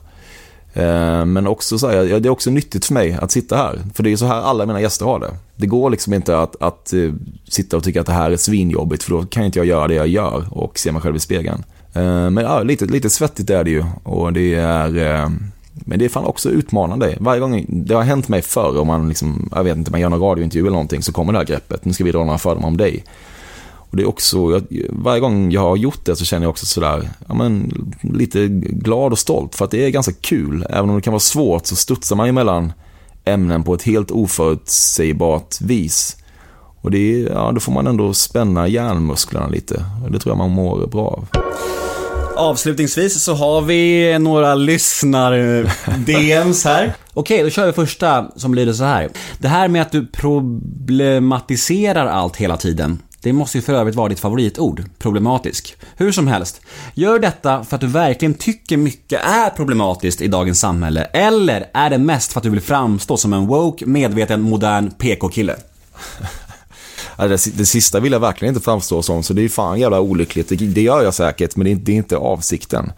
Eh, men också så här, det är också nyttigt för mig att sitta här. För det är så här alla mina gäster har det. Det går liksom inte att, att eh, sitta och tycka att det här är svinjobbigt för då kan inte jag göra det jag gör och se mig själv i spegeln. Eh, men ja, lite, lite svettigt är det ju och det är men det är fan också utmanande. Varje gång det har hänt mig förr om man liksom, jag vet inte, man gör någon radiointervju eller någonting så kommer det här greppet, nu ska vi dra några fördomar om dig. Och det är också, jag, varje gång jag har gjort det så känner jag också sådär, ja men lite glad och stolt för att det är ganska kul. Även om det kan vara svårt så studsar man ju mellan ämnen på ett helt oförutsägbart vis. Och det är, ja då får man ändå spänna hjärnmusklerna lite. Och det tror jag man mår bra av. Avslutningsvis så har vi några lyssnar-DMs här. Okej, då kör vi första som lyder så här. Det här med att du problematiserar allt hela tiden. Det måste ju för övrigt vara ditt favoritord, problematisk. Hur som helst, gör detta för att du verkligen tycker mycket är problematiskt i dagens samhälle, eller är det mest för att du vill framstå som en woke, medveten, modern PK-kille? Det, sista vill jag verkligen inte framstå som, så det är fan jävla olyckligt. Det, gör jag säkert, men det är inte avsikten.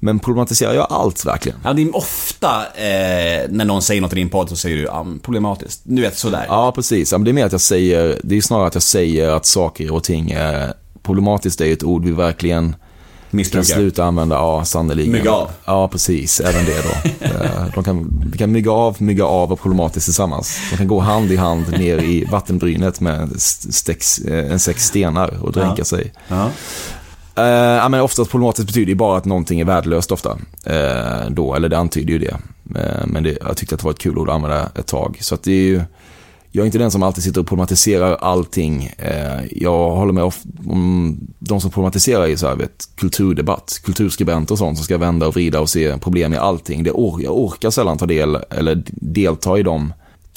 Men problematiserar jag allt verkligen? Ja, det är ofta eh, när någon säger något i din podd så säger du ja, problematiskt. Du vet, sådär. Ja, precis. Ja, men det är mer att jag säger, det är snarare att jag säger att saker och ting är problematiskt. Är ju ett ord vi verkligen kan Missbrukar. sluta använda. Ja, sannerligen. Mygga av. Ja, precis. Även det då. Eh, De kan, vi kan mygga av, mygga av och problematiskt tillsammans. De kan gå hand i hand ner i vattenbrynet med eh, en sex stenar och dränka Ja. sig. Ja. Uh, ja, men oftast problematiskt betyder ju bara att någonting är värdelöst ofta. Uh, då, eller det antyder ju det. Uh, men det, jag tyckte att det var ett kul ord att använda ett tag. Så att det är ju, jag är inte den som alltid sitter och problematiserar allting. Jag håller med om de som problematiserar i så här, vet, kulturdebatt, kulturskribenter och sånt som ska vända och vrida och se problem i allting. Det or- jag orkar sällan ta del, eller delta i dem.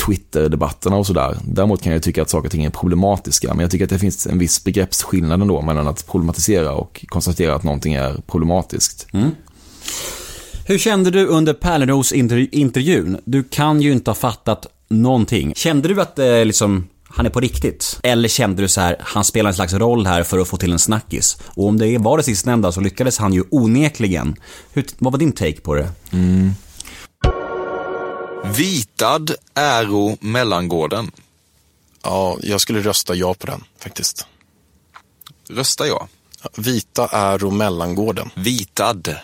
Twitter-debatterna och sådär. Däremot kan jag tycka att saker och ting är problematiska, men jag tycker att det finns en viss begreppsskillnad ändå mellan att problematisera och konstatera att någonting är problematiskt. Hur kände du under Pärleros-intervjun? Du kan ju inte ha fattat någonting. Kände du att eh, liksom, han är på riktigt? Eller kände du så här, han spelar en slags roll här för att få till en snackis? Och om det var det sistnämnda så lyckades han ju onekligen. Hur, vad var din take på det? Vitad Äro Mellangården. Ja, jag skulle rösta ja på den faktiskt. Röstar jag? Vita Äro Mellangården. Vitad.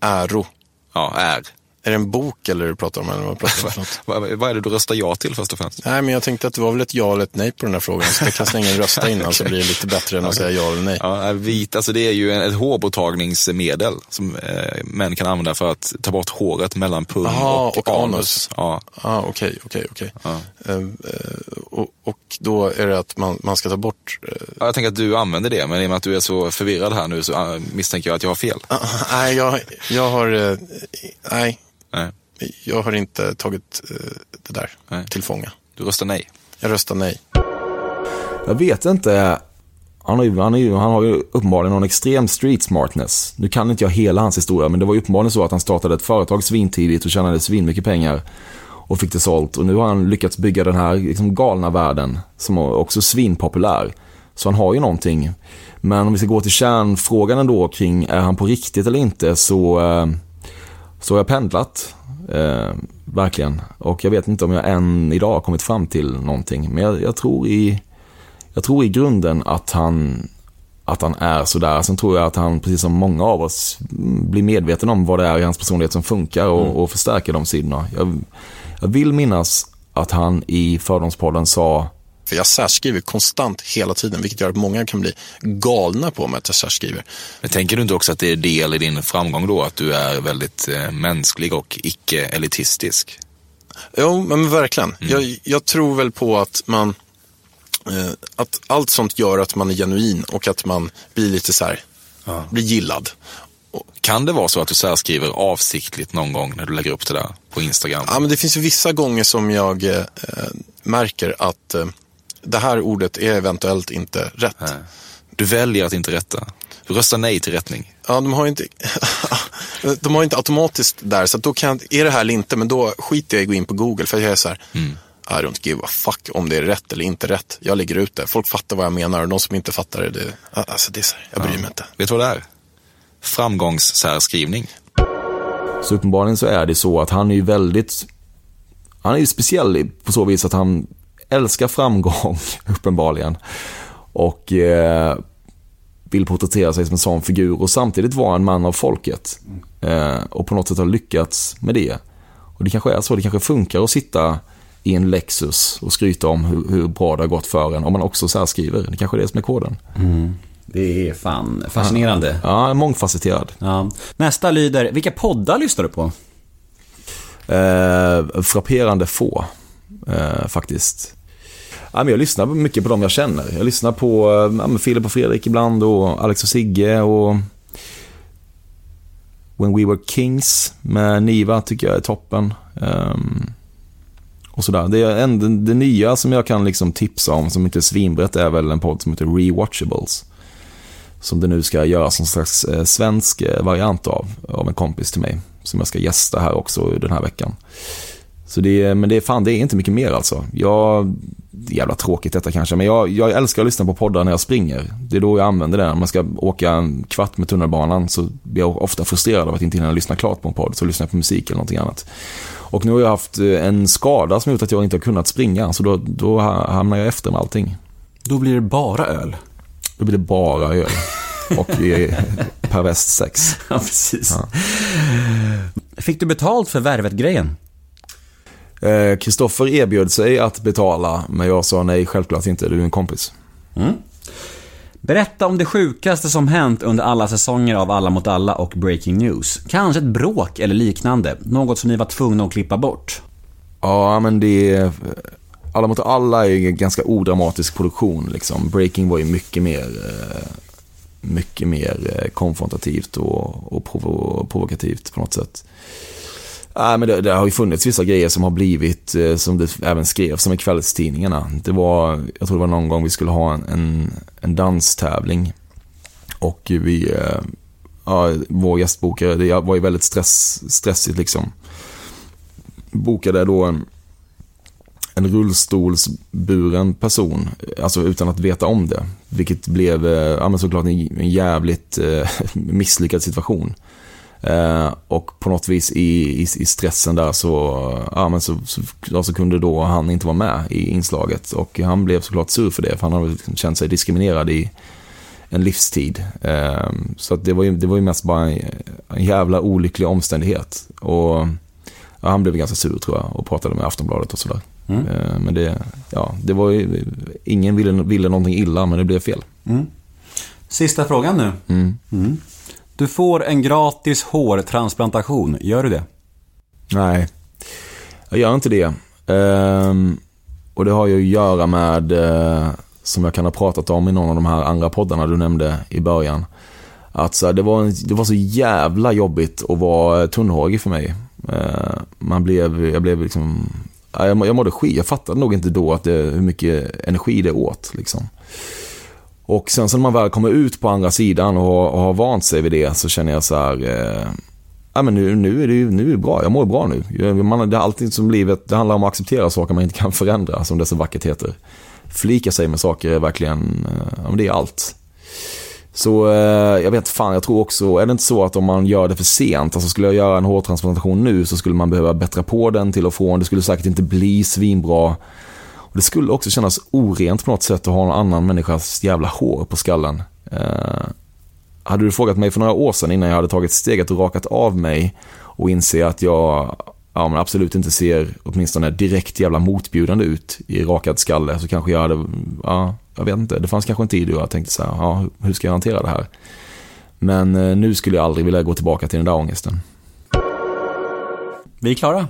Äro. Ja, är. Är det en bok eller du pratar om? Eller vad pratar om? Vad, vad är det du röstar ja till först och främst? Nej, men jag tänkte att det var väl ett ja eller ett nej på den här frågan. Så jag kan slänga en rösta innan så blir det lite bättre än att säga ja eller nej. Ja, vit, alltså det är ju en- ett hårborttagningsmedel som eh, män kan använda för att ta bort håret mellan pung Aha, och, och anus. anus. Ja. Ah, okej, okej, okej. Eh, eh, och, då är det att man, man ska ta bort... eh, Ja, Jag tänker att du använder det, men i och med att du är så förvirrad här nu så eh, misstänker jag att jag har fel. ah, nej, jag, jag har... eh, nej, Nej, jag har inte tagit eh, det där Nej. till fånga. du röstar nej. Jag röstar nej. Jag vet inte. Han har, ju, han, är ju, han har ju uppenbarligen någon extrem street smartness. Nu kan inte jag hela hans historia, men det var ju uppenbarligen så att han startade ett företag svintidigt och tjänade svinmycket pengar och fick det sålt. Och nu har han lyckats bygga den här liksom, galna världen som är också svinpopulär. Så han har ju någonting. Men om vi ska gå till kärnfrågan ändå kring är han på riktigt eller inte så, så har jag pendlat. Eh, verkligen. Och jag vet inte om jag än idag har kommit fram till någonting. Men jag, jag tror i jag tror i grunden att han, att han är sådär. Sen tror jag att han, precis som många av oss, mm, blir medveten om vad det är i hans personlighet som funkar och, och förstärker de sidorna. Jag, jag vill minnas att han i Fördomspodden sa För jag särskriver konstant hela tiden, vilket gör att många kan bli galna på mig att jag särskriver. Men tänker du inte också att det är del i din framgång då, att du är väldigt eh, mänsklig och icke-elitistisk? Jo, men verkligen. Jag, jag tror väl på att man, eh, att allt sånt gör att man är genuin och att man blir lite så här, blir gillad. Kan det vara så att du särskriver avsiktligt någon gång när du lägger upp det där på Instagram? Ja, men det finns ju vissa gånger som jag eh, märker att eh, det här ordet är eventuellt inte rätt. Du väljer att inte rätta. Du röstar nej till rättning. Ja, de har ju inte... de har inte automatiskt där, så att då kan jag, är det här eller inte, men då skiter jag i att gå in på Google, för jag är så här, I don't give a fuck om det är rätt eller inte rätt. Jag lägger ut det, folk fattar vad jag menar och de som inte fattar det, det alltså det är så här, jag bryr mig inte. Vet du vad det är? Framgångssärskrivning. Så uppenbarligen så är det så att han är ju väldigt, han är ju speciell på så vis att han älskar framgång, uppenbarligen. Och eh, vill porträttera sig som en sån figur och samtidigt vara en man av folket. Eh, och på något sätt har lyckats med det. Och det kanske är så, det kanske funkar att sitta i en Lexus och skryta om hur, hur bra det har gått för en om man också särskriver. Det kanske är det som är koden. Det är fan fascinerande. Ja, mångfacetterad. Ja. Nästa lyder, vilka poddar lyssnar du på? Eh, frapperande få, eh, faktiskt. Ja, men jag lyssnar mycket på dem jag känner. Jag lyssnar på eh, ja, men Filip och Fredrik ibland och Alex och Sigge och When We Were Kings med Niva tycker jag är toppen. Ehm, och sådär. Det, är en, det, nya som jag kan liksom tipsa om som inte är svinbrett är väl en podd som heter Rewatchables. Som det nu ska göras som slags eh, svensk eh, variant av, av en kompis till mig. Som jag ska gästa här också den här veckan. Så det är, men det är fan, det är inte mycket mer alltså. Jag, det är jävla tråkigt detta kanske, men jag, jag älskar att lyssna på poddar när jag springer. Det är då jag använder det. När man ska åka en kvart med tunnelbanan så blir jag ofta frustrerad av att inte hinna lyssna klart på en podd. Så lyssnar jag på musik eller någonting annat. Och nu har jag haft eh, en skada som gjort att jag inte har kunnat springa, så då, då hamnar jag efter med allting. Då blir det bara öl. Då blir det bara öl. Och perverst sex. Ja, precis. Fick du betalt för Värvet-grejen? Eh, Kristoffer erbjöd sig att betala, men jag sa nej, självklart inte, du är en kompis. Berätta om det sjukaste som hänt under alla säsonger av Alla mot alla och Breaking News. Kanske ett bråk eller liknande. Något som ni var tvungna att klippa bort. Ja, men det är... Alla mot alla är ju en ganska odramatisk produktion. Liksom. Breaking var ju mycket mer, eh, mycket mer eh, konfrontativt och, och provo provokativt på något sätt. Nej, men det, det har ju funnits vissa grejer som har blivit, eh, som det även skrevs som i kvällstidningarna. Det var, jag tror det var någon gång vi skulle ha en, en, en danstävling. Och vi, eh, ja, vår gästbokare, det var ju väldigt stress, stressigt liksom. Bokade då en, en rullstolsburen person, alltså utan att veta om det. Vilket blev, eh, ja men såklart en, en jävligt eh, misslyckad situation. Eh, och på något vis i, i, i stressen där så, ja, men så, så, ja, så kunde då han inte vara med i inslaget. Och han blev såklart sur för det, för han hade känt sig diskriminerad i en livstid. Eh, så det, var ju, det var ju mest bara en, en jävla olycklig omständighet. Och ja, han blev ganska sur tror jag och pratade med Aftonbladet och sådär. Mm. Eh, men det, ja, det var ju, ingen ville, ville någonting illa, men det blev fel. Mm. Sista frågan nu. Mm. Du får en gratis hårtransplantation. Gör du det? Nej, jag gör inte det. Ehm, och det har ju att göra med, eh, som jag kan ha pratat om i någon av de här andra poddarna du nämnde i början. Att så här, det, var en, det var så jävla jobbigt att vara tunnhårig för mig. Ehm, man blev, jag blev liksom, jag, jag mådde skit. Jag fattade nog inte då att det, hur mycket energi det åt. Liksom. Och sen så när man väl kommer ut på andra sidan och har, och har vant sig vid det så känner jag så här, eh, ja men nu, nu är det ju nu är det bra, jag mår bra nu. Man, det är som livet, det handlar om att acceptera saker man inte kan förändra, som det så vackert heter. Flika sig med saker är verkligen, eh, ja men det är allt. Så eh, jag vet fan, jag tror också, är det inte så att om man gör det för sent, alltså skulle jag göra en hårtransplantation nu så skulle man behöva bättra på den till och från, det skulle säkert inte bli svinbra. Och det skulle också kännas orent på något sätt att ha någon annan människas jävla hår på skallen. Eh, hade du frågat mig för några år sedan innan jag hade tagit steget och rakat av mig och inse att jag ja, men absolut inte ser åtminstone direkt jävla motbjudande ut i rakad skalle så kanske jag hade, ja, jag vet inte, det fanns kanske en tid då jag tänkte så här, ja, hur ska jag hantera det här? Men eh, nu skulle jag aldrig vilja gå tillbaka till den där ångesten. Vi är klara.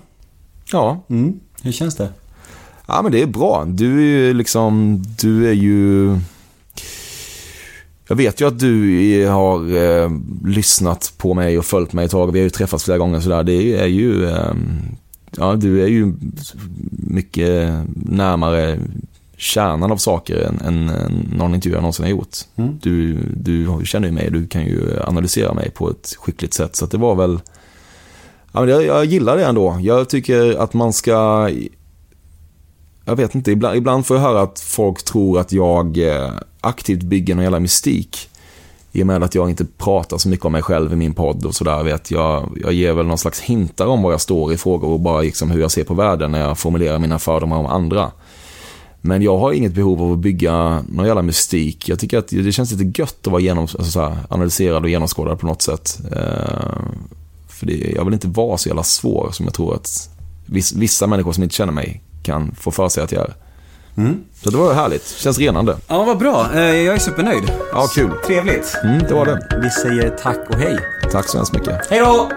Ja. Mm. Hur känns det? Ja men det är bra. Du är ju liksom, du är ju... Jag vet ju att du har eh, lyssnat på mig och följt mig ett tag. Vi har ju träffats flera gånger sådär. Det är ju, eh, ja du är ju mycket närmare kärnan av saker än, än, än någon intervju jag någonsin har gjort. Mm. Du, du känner ju mig, du kan ju analysera mig på ett skickligt sätt. Så det var väl, ja, men jag, jag gillar det ändå. Jag tycker att man ska, jag vet inte, ibland, ibland får jag höra att folk tror att jag eh, aktivt bygger någon jävla mystik. I och med att jag inte pratar så mycket om mig själv i min podd och sådär. Vet jag, jag ger väl någon slags hintar om var jag står i frågor och bara liksom hur jag ser på världen när jag formulerar mina fördomar om andra. Men jag har inget behov av att bygga någon jävla mystik. Jag tycker att det känns lite gött att vara genom, alltså så här, analyserad och genomskådad på något sätt. Eh, för det, jag vill inte vara så jävla svår som jag tror att vissa människor som inte känner mig kan få för sig att jag är. Så det var härligt. Känns renande. Ja, vad bra. Eh, Jag är supernöjd. Ja, kul. Trevligt. Mm, det var det. Vi säger tack och hej. Tack så hemskt mycket. Hej då!